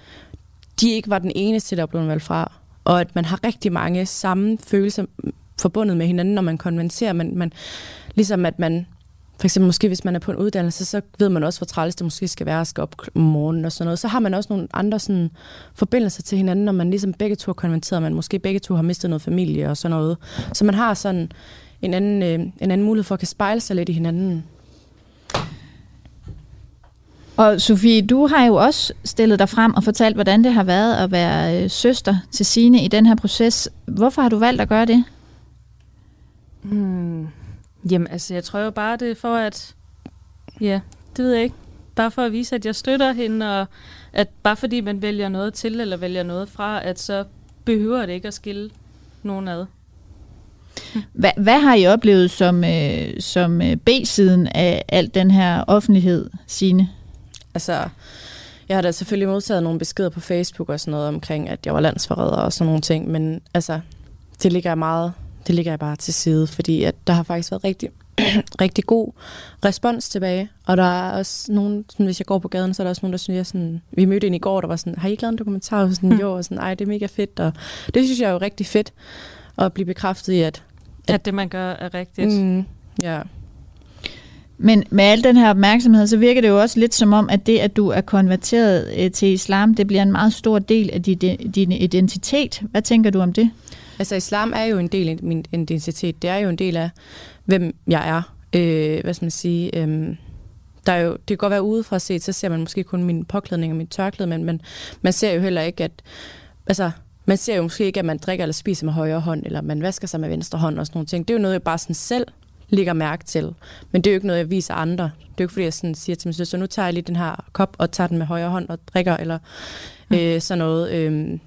de ikke var den eneste, der blev valgt fra, og at man har rigtig mange samme følelser forbundet med hinanden, når man konventerer, men man, ligesom at man, for eksempel måske hvis man er på en uddannelse, så ved man også, hvor træls det måske skal være at skal op om morgenen og sådan noget. Så har man også nogle andre sådan, forbindelser til hinanden, når man ligesom begge to har konventeret, man måske begge to har mistet noget familie og sådan noget. Så man har sådan en anden, øh, en anden mulighed for at kan spejle sig lidt i hinanden. Og Sofie, du har jo også stillet dig frem og fortalt, hvordan det har været at være øh, søster til Sine i den her proces. Hvorfor har du valgt at gøre det? Hmm. Jamen, altså, jeg tror jo bare, det er for at... Ja, det ved jeg ikke. Bare for at vise, at jeg støtter hende, og at bare fordi man vælger noget til, eller vælger noget fra, at så behøver det ikke at skille nogen ad. Hvad, hvad har I oplevet som, øh, som øh, B-siden af alt den her offentlighed, sine? Altså, jeg har da selvfølgelig modtaget nogle beskeder på Facebook og sådan noget omkring, at jeg var landsforræder og sådan nogle ting, men altså, det ligger jeg meget, det ligger jeg bare til side, fordi at der har faktisk været rigtig, rigtig god respons tilbage, og der er også nogen, sådan, hvis jeg går på gaden, så er der også nogen, der synes, sådan, vi mødte en i går, der var sådan, har I ikke lavet en dokumentar? Sådan, mm. jo, og sådan, ej, det er mega fedt, og det synes jeg er jo rigtig fedt, at blive bekræftet i, at at det, man gør, er rigtigt. Mm, ja. Men med al den her opmærksomhed, så virker det jo også lidt som om, at det, at du er konverteret øh, til islam, det bliver en meget stor del af din, din identitet. Hvad tænker du om det? Altså, islam er jo en del af min identitet. Det er jo en del af, hvem jeg er. Øh, hvad skal man sige? Øh, der er jo, det kan godt være udefra set, så ser man måske kun min påklædning og mit tørklæde, men, men man ser jo heller ikke, at... Altså, man ser jo måske ikke, at man drikker eller spiser med højre hånd, eller man vasker sig med venstre hånd og sådan nogle ting. Det er jo noget, jeg bare sådan selv lægger mærke til. Men det er jo ikke noget, jeg viser andre. Det er jo ikke, fordi jeg sådan siger til min søster, nu tager jeg lige den her kop og tager den med højre hånd og drikker, eller mm. øh, sådan noget. Øh,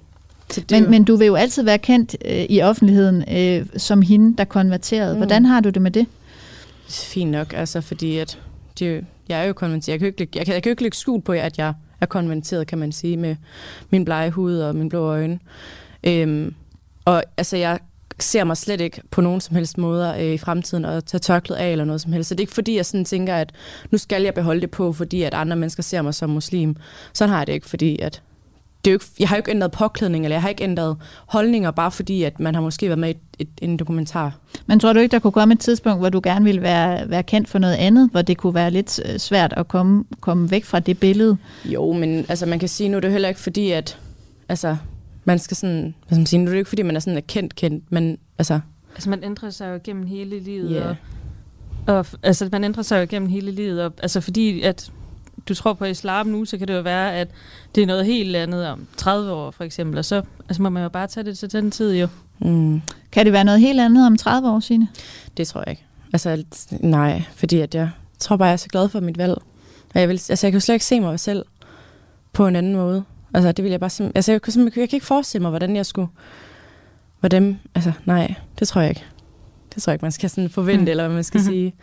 men, men du vil jo altid være kendt øh, i offentligheden øh, som hende, der konverterede. Mm. Hvordan har du det med det? Fint nok, altså fordi at det, jeg er jo konverteret. Jeg kan jo ikke, jeg kan, jeg kan jo ikke lægge skjul på, at jeg er konverteret, kan man sige, med min blege hud og min blå øjne. Øhm, og altså, jeg ser mig slet ikke på nogen som helst måder øh, i fremtiden at tage tørklæde af eller noget som helst. Så det er ikke fordi, jeg sådan tænker, at nu skal jeg beholde det på, fordi at andre mennesker ser mig som muslim. Sådan har jeg det ikke, fordi at det er jo ikke, jeg har jo ikke ændret påklædning, eller jeg har ikke ændret holdninger, bare fordi, at man har måske været med i et, et, en dokumentar. Men tror du ikke, der kunne komme et tidspunkt, hvor du gerne ville være, være kendt for noget andet, hvor det kunne være lidt øh, svært at komme, komme væk fra det billede? Jo, men altså, man kan sige, nu er det heller ikke fordi, at altså, man skal sådan, hvad skal man sige, nu er det ikke fordi, man er sådan kendt kendt, men altså... Altså man ændrer sig jo gennem hele livet, yeah. og, og altså man ændrer sig jo gennem hele livet, og, altså fordi at du tror på islam nu, så kan det jo være, at det er noget helt andet om 30 år for eksempel, og så altså må man jo bare tage det til den tid jo. Mm. Kan det være noget helt andet om 30 år, Signe? Det tror jeg ikke. Altså nej, fordi at jeg tror bare, jeg er så glad for mit valg. Og jeg, vil, altså, jeg kan jo slet ikke se mig selv på en anden måde. Altså, det vil jeg bare altså, jeg, kan, jeg kan ikke forestille mig, hvordan jeg skulle... Hvordan, altså, nej, det tror jeg ikke. Det tror jeg ikke, man skal sådan forvente, mm. eller hvad man skal mm-hmm. sige.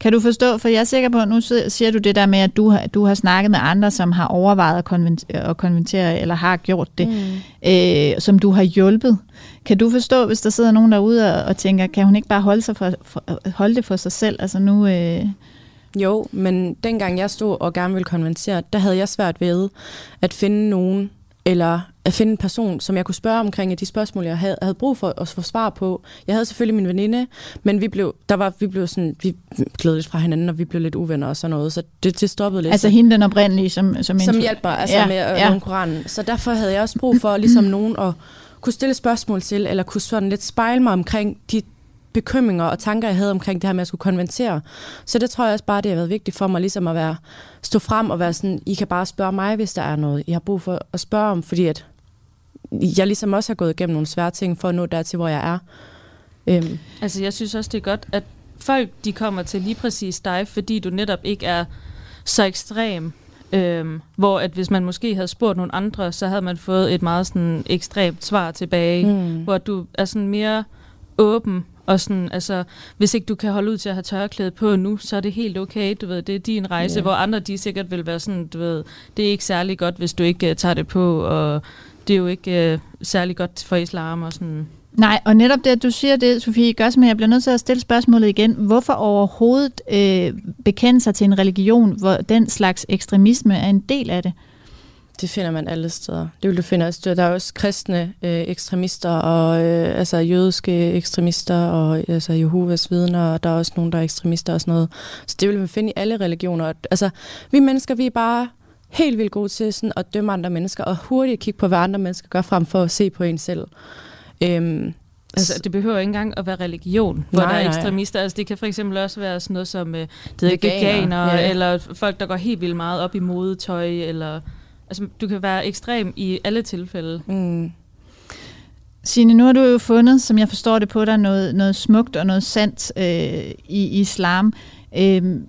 Kan du forstå, for jeg er sikker på, at nu siger du det der med, at du har, du har snakket med andre, som har overvejet at, konventere, at konventere, eller har gjort det, mm. øh, som du har hjulpet. Kan du forstå, hvis der sidder nogen derude og, og tænker, kan hun ikke bare holde, sig for, for, holde det for sig selv? Altså nu... Øh jo, men dengang jeg stod og gerne ville konventere, der havde jeg svært ved at finde nogen, eller at finde en person, som jeg kunne spørge omkring de spørgsmål, jeg havde, havde brug for at få svar på. Jeg havde selvfølgelig min veninde, men vi blev, der var, vi blev sådan, vi gled lidt fra hinanden, og vi blev lidt uvenner og sådan noget, så det, det stoppede lidt. Altså hende den oprindelige, som Som, som hjælper altså ja, med at ja. Koranen. Så derfor havde jeg også brug for ligesom nogen at kunne stille spørgsmål til, eller kunne sådan lidt spejle mig omkring de bekymringer og tanker, jeg havde omkring det her med at skulle konventere. Så det tror jeg også bare, det har været vigtigt for mig ligesom at være, stå frem og være sådan, I kan bare spørge mig, hvis der er noget, I har brug for at spørge om, fordi at jeg ligesom også har gået igennem nogle svære ting for at nå dertil, hvor jeg er. Øhm. Altså jeg synes også, det er godt, at folk de kommer til lige præcis dig, fordi du netop ikke er så ekstrem. Øhm, hvor at hvis man måske havde spurgt nogle andre, så havde man fået et meget sådan ekstremt svar tilbage, mm. hvor du er sådan mere åben og sådan, altså, hvis ikke du kan holde ud til at have tørklæde på nu, så er det helt okay, du ved, det er din rejse, yeah. hvor andre, de sikkert vil være sådan, du ved, det er ikke særlig godt, hvis du ikke uh, tager det på, og det er jo ikke uh, særlig godt for islam og sådan. Nej, og netop det, at du siger det, Sofie gør, men jeg bliver nødt til at stille spørgsmålet igen. Hvorfor overhovedet øh, bekende sig til en religion, hvor den slags ekstremisme er en del af det? Det finder man alle steder. Det vil du finde også. Der er også kristne øh, ekstremister, og øh, altså jødiske ekstremister, og altså Jehovas vidner, og der er også nogen, der er ekstremister og sådan noget. Så det vil man finde i alle religioner. Altså, vi mennesker, vi er bare helt vildt gode til sådan at dømme andre mennesker, og hurtigt kigge på, hvad andre mennesker gør, frem for at se på en selv. Øhm, Altså, det behøver ikke engang at være religion, hvor nej, der er ekstremister. Altså, det kan for eksempel også være sådan noget som øh, det er veganer, ja. eller folk, der går helt vildt meget op i modetøj, eller Altså, du kan være ekstrem i alle tilfælde. Mm. Signe, nu har du jo fundet, som jeg forstår det på dig, noget, noget smukt og noget sandt øh, i islam. Øh,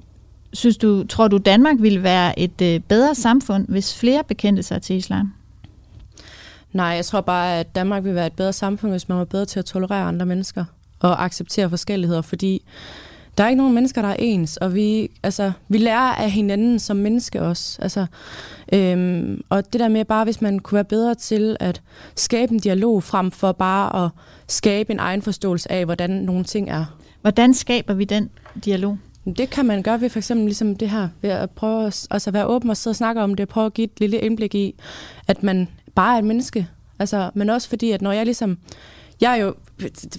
synes du, tror du, Danmark ville være et øh, bedre samfund, hvis flere bekendte sig til islam? Nej, jeg tror bare, at Danmark ville være et bedre samfund, hvis man var bedre til at tolerere andre mennesker og acceptere forskelligheder, fordi der er ikke nogen mennesker, der er ens, og vi, altså, vi lærer af hinanden som menneske også. Altså, øhm, og det der med bare, hvis man kunne være bedre til at skabe en dialog, frem for bare at skabe en egen forståelse af, hvordan nogle ting er. Hvordan skaber vi den dialog? Det kan man gøre ved for eksempel ligesom det her, ved at prøve at altså være åben og sidde og snakke om det, og prøve at give et lille indblik i, at man bare er et menneske. Altså, men også fordi, at når jeg ligesom jeg er jo,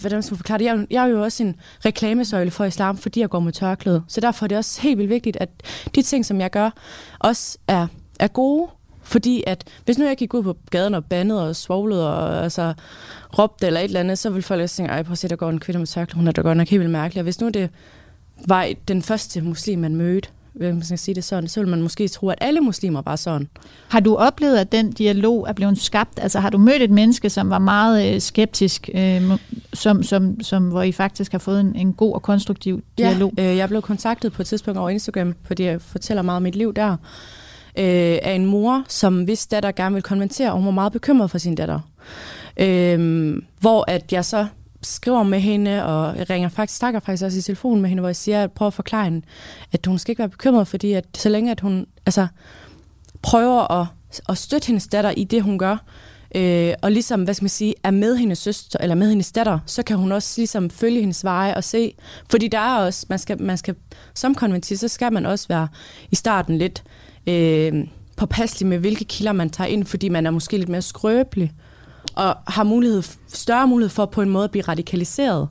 hvordan skal man forklare det, jeg er, jo, jeg er jo også en reklamesøjle for islam, fordi jeg går med tørklæde. Så derfor er det også helt vildt vigtigt, at de ting, som jeg gør, også er, er gode. Fordi at, hvis nu jeg gik ud på gaden og bandede og svoglede og altså, råbte eller et eller andet, så ville folk også tænke, ej, prøv at se, der går en kvinde med tørklæde, hun er da godt nok helt vildt mærkelig. Og hvis nu det var den første muslim, man mødte, hvis man skal sige det sådan, så vil man måske tro, at alle muslimer var sådan. Har du oplevet, at den dialog er blevet skabt? Altså har du mødt et menneske, som var meget øh, skeptisk, øh, som, som, som, hvor I faktisk har fået en, en god og konstruktiv dialog? Ja, øh, jeg blev kontaktet på et tidspunkt over Instagram, fordi jeg fortæller meget om mit liv der, øh, af en mor, som hvis datter gerne ville konvertere, og hun var meget bekymret for sin datter. Øh, hvor at jeg så skriver med hende, og jeg ringer faktisk, snakker faktisk også i telefonen med hende, hvor jeg siger, at prøver at forklare hende, at hun skal ikke være bekymret, fordi at så længe at hun altså, prøver at, at støtte hendes datter i det, hun gør, øh, og ligesom, hvad skal man sige, er med hendes søster, eller med hendes datter, så kan hun også ligesom følge hendes veje og se, fordi der er også, man skal, man skal som konventist, så skal man også være i starten lidt øh, påpasselig med, hvilke kilder man tager ind, fordi man er måske lidt mere skrøbelig, og har mulighed, større mulighed for på en måde at blive radikaliseret.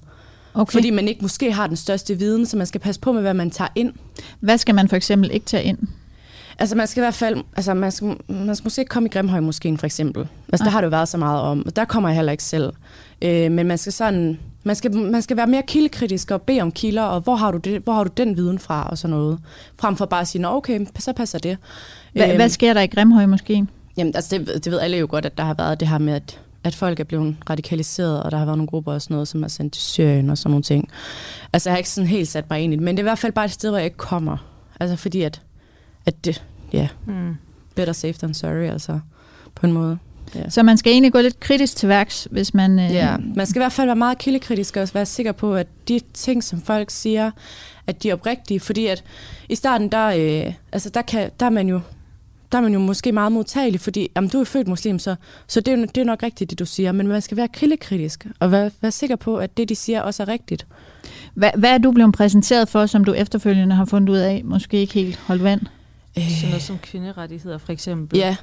Okay. Fordi man ikke måske har den største viden, så man skal passe på med, hvad man tager ind. Hvad skal man for eksempel ikke tage ind? Altså man skal i hvert fald, altså man skal, man skal måske ikke komme i Grimhøj måske for eksempel. Altså der har jo været så meget om, og der kommer jeg heller ikke selv. Øh, men man skal sådan, man skal, man skal være mere kildekritisk og bede om kilder, og hvor har, du det, hvor har du den viden fra, og sådan noget. Frem for bare at sige, okay, så passer det. Hva, øh, hvad sker der i Grimhøj måske? Jamen, altså det, det ved alle jo godt, at der har været det her med, at at folk er blevet radikaliseret, og der har været nogle grupper og sådan noget, som er sendt til Syrien og sådan nogle ting. Altså, jeg har ikke sådan helt sat mig ind i det, men det er i hvert fald bare et sted, hvor jeg ikke kommer. Altså, fordi at, at det, ja, yeah, mm. better safe than sorry, altså, på en måde. Yeah. Så man skal egentlig gå lidt kritisk til værks, hvis man... Øh... Ja, man skal i hvert fald være meget kildekritisk og være sikker på, at de ting, som folk siger, at de er oprigtige, fordi at i starten, der, øh, altså der, kan, der er man jo der er man jo måske meget modtagelig, fordi jamen, du er født muslim, så, så det, er jo, det er nok rigtigt, det du siger. Men man skal være kildekritisk og være, være sikker på, at det, de siger, også er rigtigt. Hvad, hvad er du blevet præsenteret for, som du efterfølgende har fundet ud af, måske ikke helt holdt vand? Sådan noget som kvinderettigheder, for eksempel. Ja,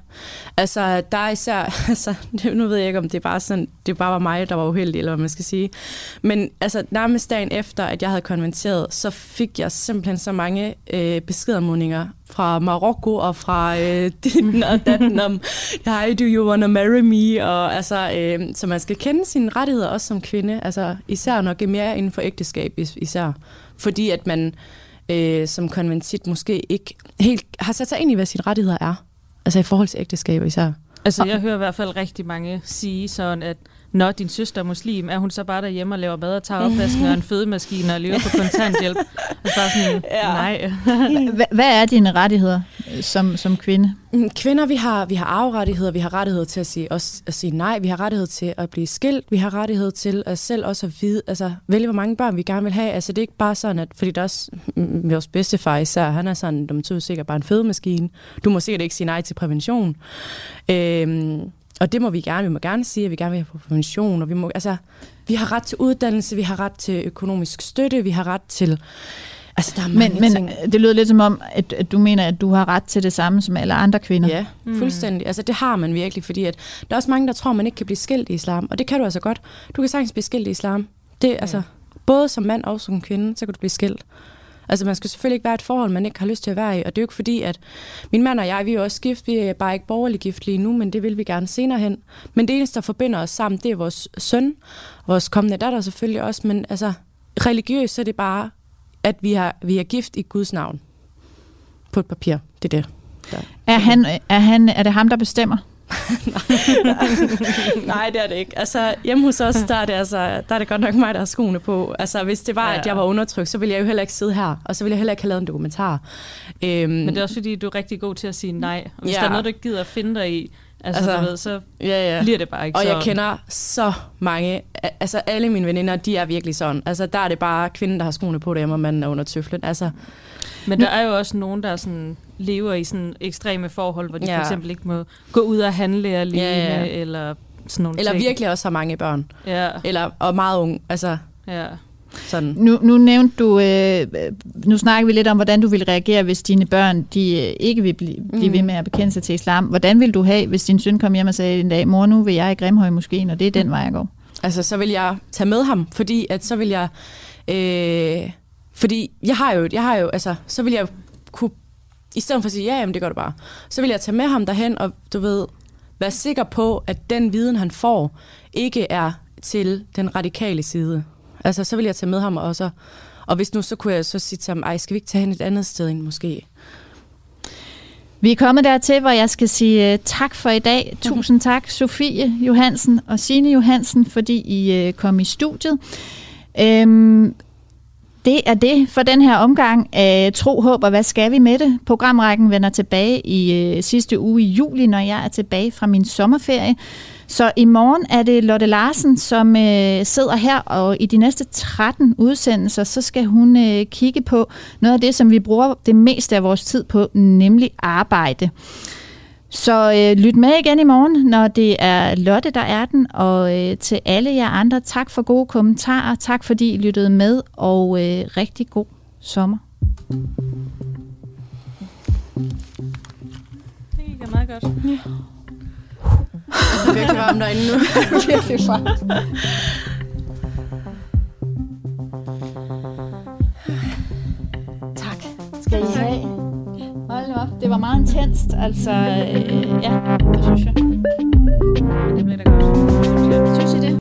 altså der er især, altså, nu ved jeg ikke, om det er bare sådan, det bare var mig, der var uheldig, eller hvad man skal sige. Men altså nærmest dagen efter, at jeg havde konventeret, så fik jeg simpelthen så mange øh, beskedanmodninger fra Marokko og fra øh, din og datten om, hi, do you wanna marry me? Og altså, øh, så man skal kende sine rettigheder også som kvinde, altså især nok mere inden for ægteskab især. Fordi at man, øh, som konventit måske ikke helt har sat sig ind i, hvad sine rettigheder er. Altså i forhold til ægteskab især. Altså jeg hører i hvert fald rigtig mange sige sådan, at når din søster er muslim, er hun så bare derhjemme og laver mad og tager opvasken og en fødemaskine og lever på kontanthjælp? Altså bare sådan, ja. nej. Hvad er dine rettigheder øh, som, som kvinde? Mm, kvinder, vi har, vi har arverettigheder, vi har rettighed til at sige, også, at sige nej, vi har rettighed til at blive skilt, vi har rettighed til at selv også at vide, altså vælge, hvor mange børn vi gerne vil have. Altså det er ikke bare sådan, at, fordi der er også mm, vores bedstefar især, han er sådan, du må sikkert bare en fødemaskine. Du må sikkert ikke sige nej til prævention. Øhm, og det må vi gerne. Vi må gerne sige, at vi gerne vil have på prævention. Og vi, må, altså, vi har ret til uddannelse, vi har ret til økonomisk støtte, vi har ret til... Altså, der er mange men, ting. men det lyder lidt som om, at, at du mener, at du har ret til det samme som alle andre kvinder. Ja, mm. fuldstændig. Altså, det har man virkelig, fordi at der er også mange, der tror, man ikke kan blive skilt i islam. Og det kan du altså godt. Du kan sagtens blive skilt i islam. Det, ja. altså, både som mand og som kvinde, så kan du blive skilt. Altså man skal selvfølgelig ikke være et forhold, man ikke har lyst til at være i, og det er jo ikke fordi, at min mand og jeg, vi er også gift, vi er bare ikke borgerlig gift lige nu, men det vil vi gerne senere hen. Men det eneste, der forbinder os sammen, det er vores søn, vores kommende datter selvfølgelig også, men altså religiøst, så er det bare, at vi, har, vi er gift i Guds navn på et papir. Det er det. Der. Er, han, er, han, er det ham, der bestemmer? Nej, det er det ikke. Altså, hjemme hos os, der er, det altså, der er det godt nok mig, der har skoene på. Altså, hvis det var, ja. at jeg var undertrykt, så ville jeg jo heller ikke sidde her. Og så ville jeg heller ikke have lavet en dokumentar. Øhm, Men det er også fordi, du er rigtig god til at sige nej. Og hvis ja. der er noget, du ikke gider at finde dig i, Altså, altså du ved, så ja, ja. bliver det bare ikke Og sådan. jeg kender så mange, altså alle mine veninder, de er virkelig sådan. Altså der er det bare kvinden, der har skoene på derhjemme, og manden er under tøflen. Altså, Men der er jo også nogen, der sådan lever i sådan ekstreme forhold, hvor de ja. for eksempel ikke må gå ud og handle alene, ja, ja. eller sådan nogle Eller ting. virkelig også har mange børn. Ja. Eller, og meget unge. Altså, ja. Sådan. Nu, nu nævnte du, øh, nu snakker vi lidt om, hvordan du ville reagere, hvis dine børn de øh, ikke vil blive, blive ved mm. med at bekende sig til islam. Hvordan vil du have, hvis din søn kom hjem og sagde en dag, mor, nu vil jeg i Grimhøj måske, og det er den vej, jeg går? Altså, så vil jeg tage med ham, fordi at så vil jeg... Øh, fordi jeg har jo, jeg har jo, altså, så vil jeg kunne, i stedet for at sige, ja, jamen, det gør du bare, så vil jeg tage med ham derhen, og du ved, være sikker på, at den viden, han får, ikke er til den radikale side. Altså, så vil jeg tage med ham også. Og hvis nu, så kunne jeg så sige til ham, ej, skal vi ikke tage hen et andet sted end måske? Vi er kommet dertil, hvor jeg skal sige uh, tak for i dag. Tusind tak, Sofie Johansen og Signe Johansen, fordi I uh, kom i studiet. Um, det er det for den her omgang af Tro, Håb og Hvad skal vi med det? Programrækken vender tilbage i øh, sidste uge i juli, når jeg er tilbage fra min sommerferie. Så i morgen er det Lotte Larsen, som øh, sidder her, og i de næste 13 udsendelser, så skal hun øh, kigge på noget af det, som vi bruger det meste af vores tid på, nemlig arbejde. Så øh, lyt med igen i morgen, når det er Lotte, der er den, og øh, til alle jer andre, tak for gode kommentarer, tak fordi I lyttede med, og øh, rigtig god sommer. Det gik meget godt. Ja. Det er virkelig varmt derinde nu. virkelig varmt. tak. Skal I have? Op. Det var meget intenst. Altså, øh, ja, det synes jeg. Det blev da godt. Synes I det?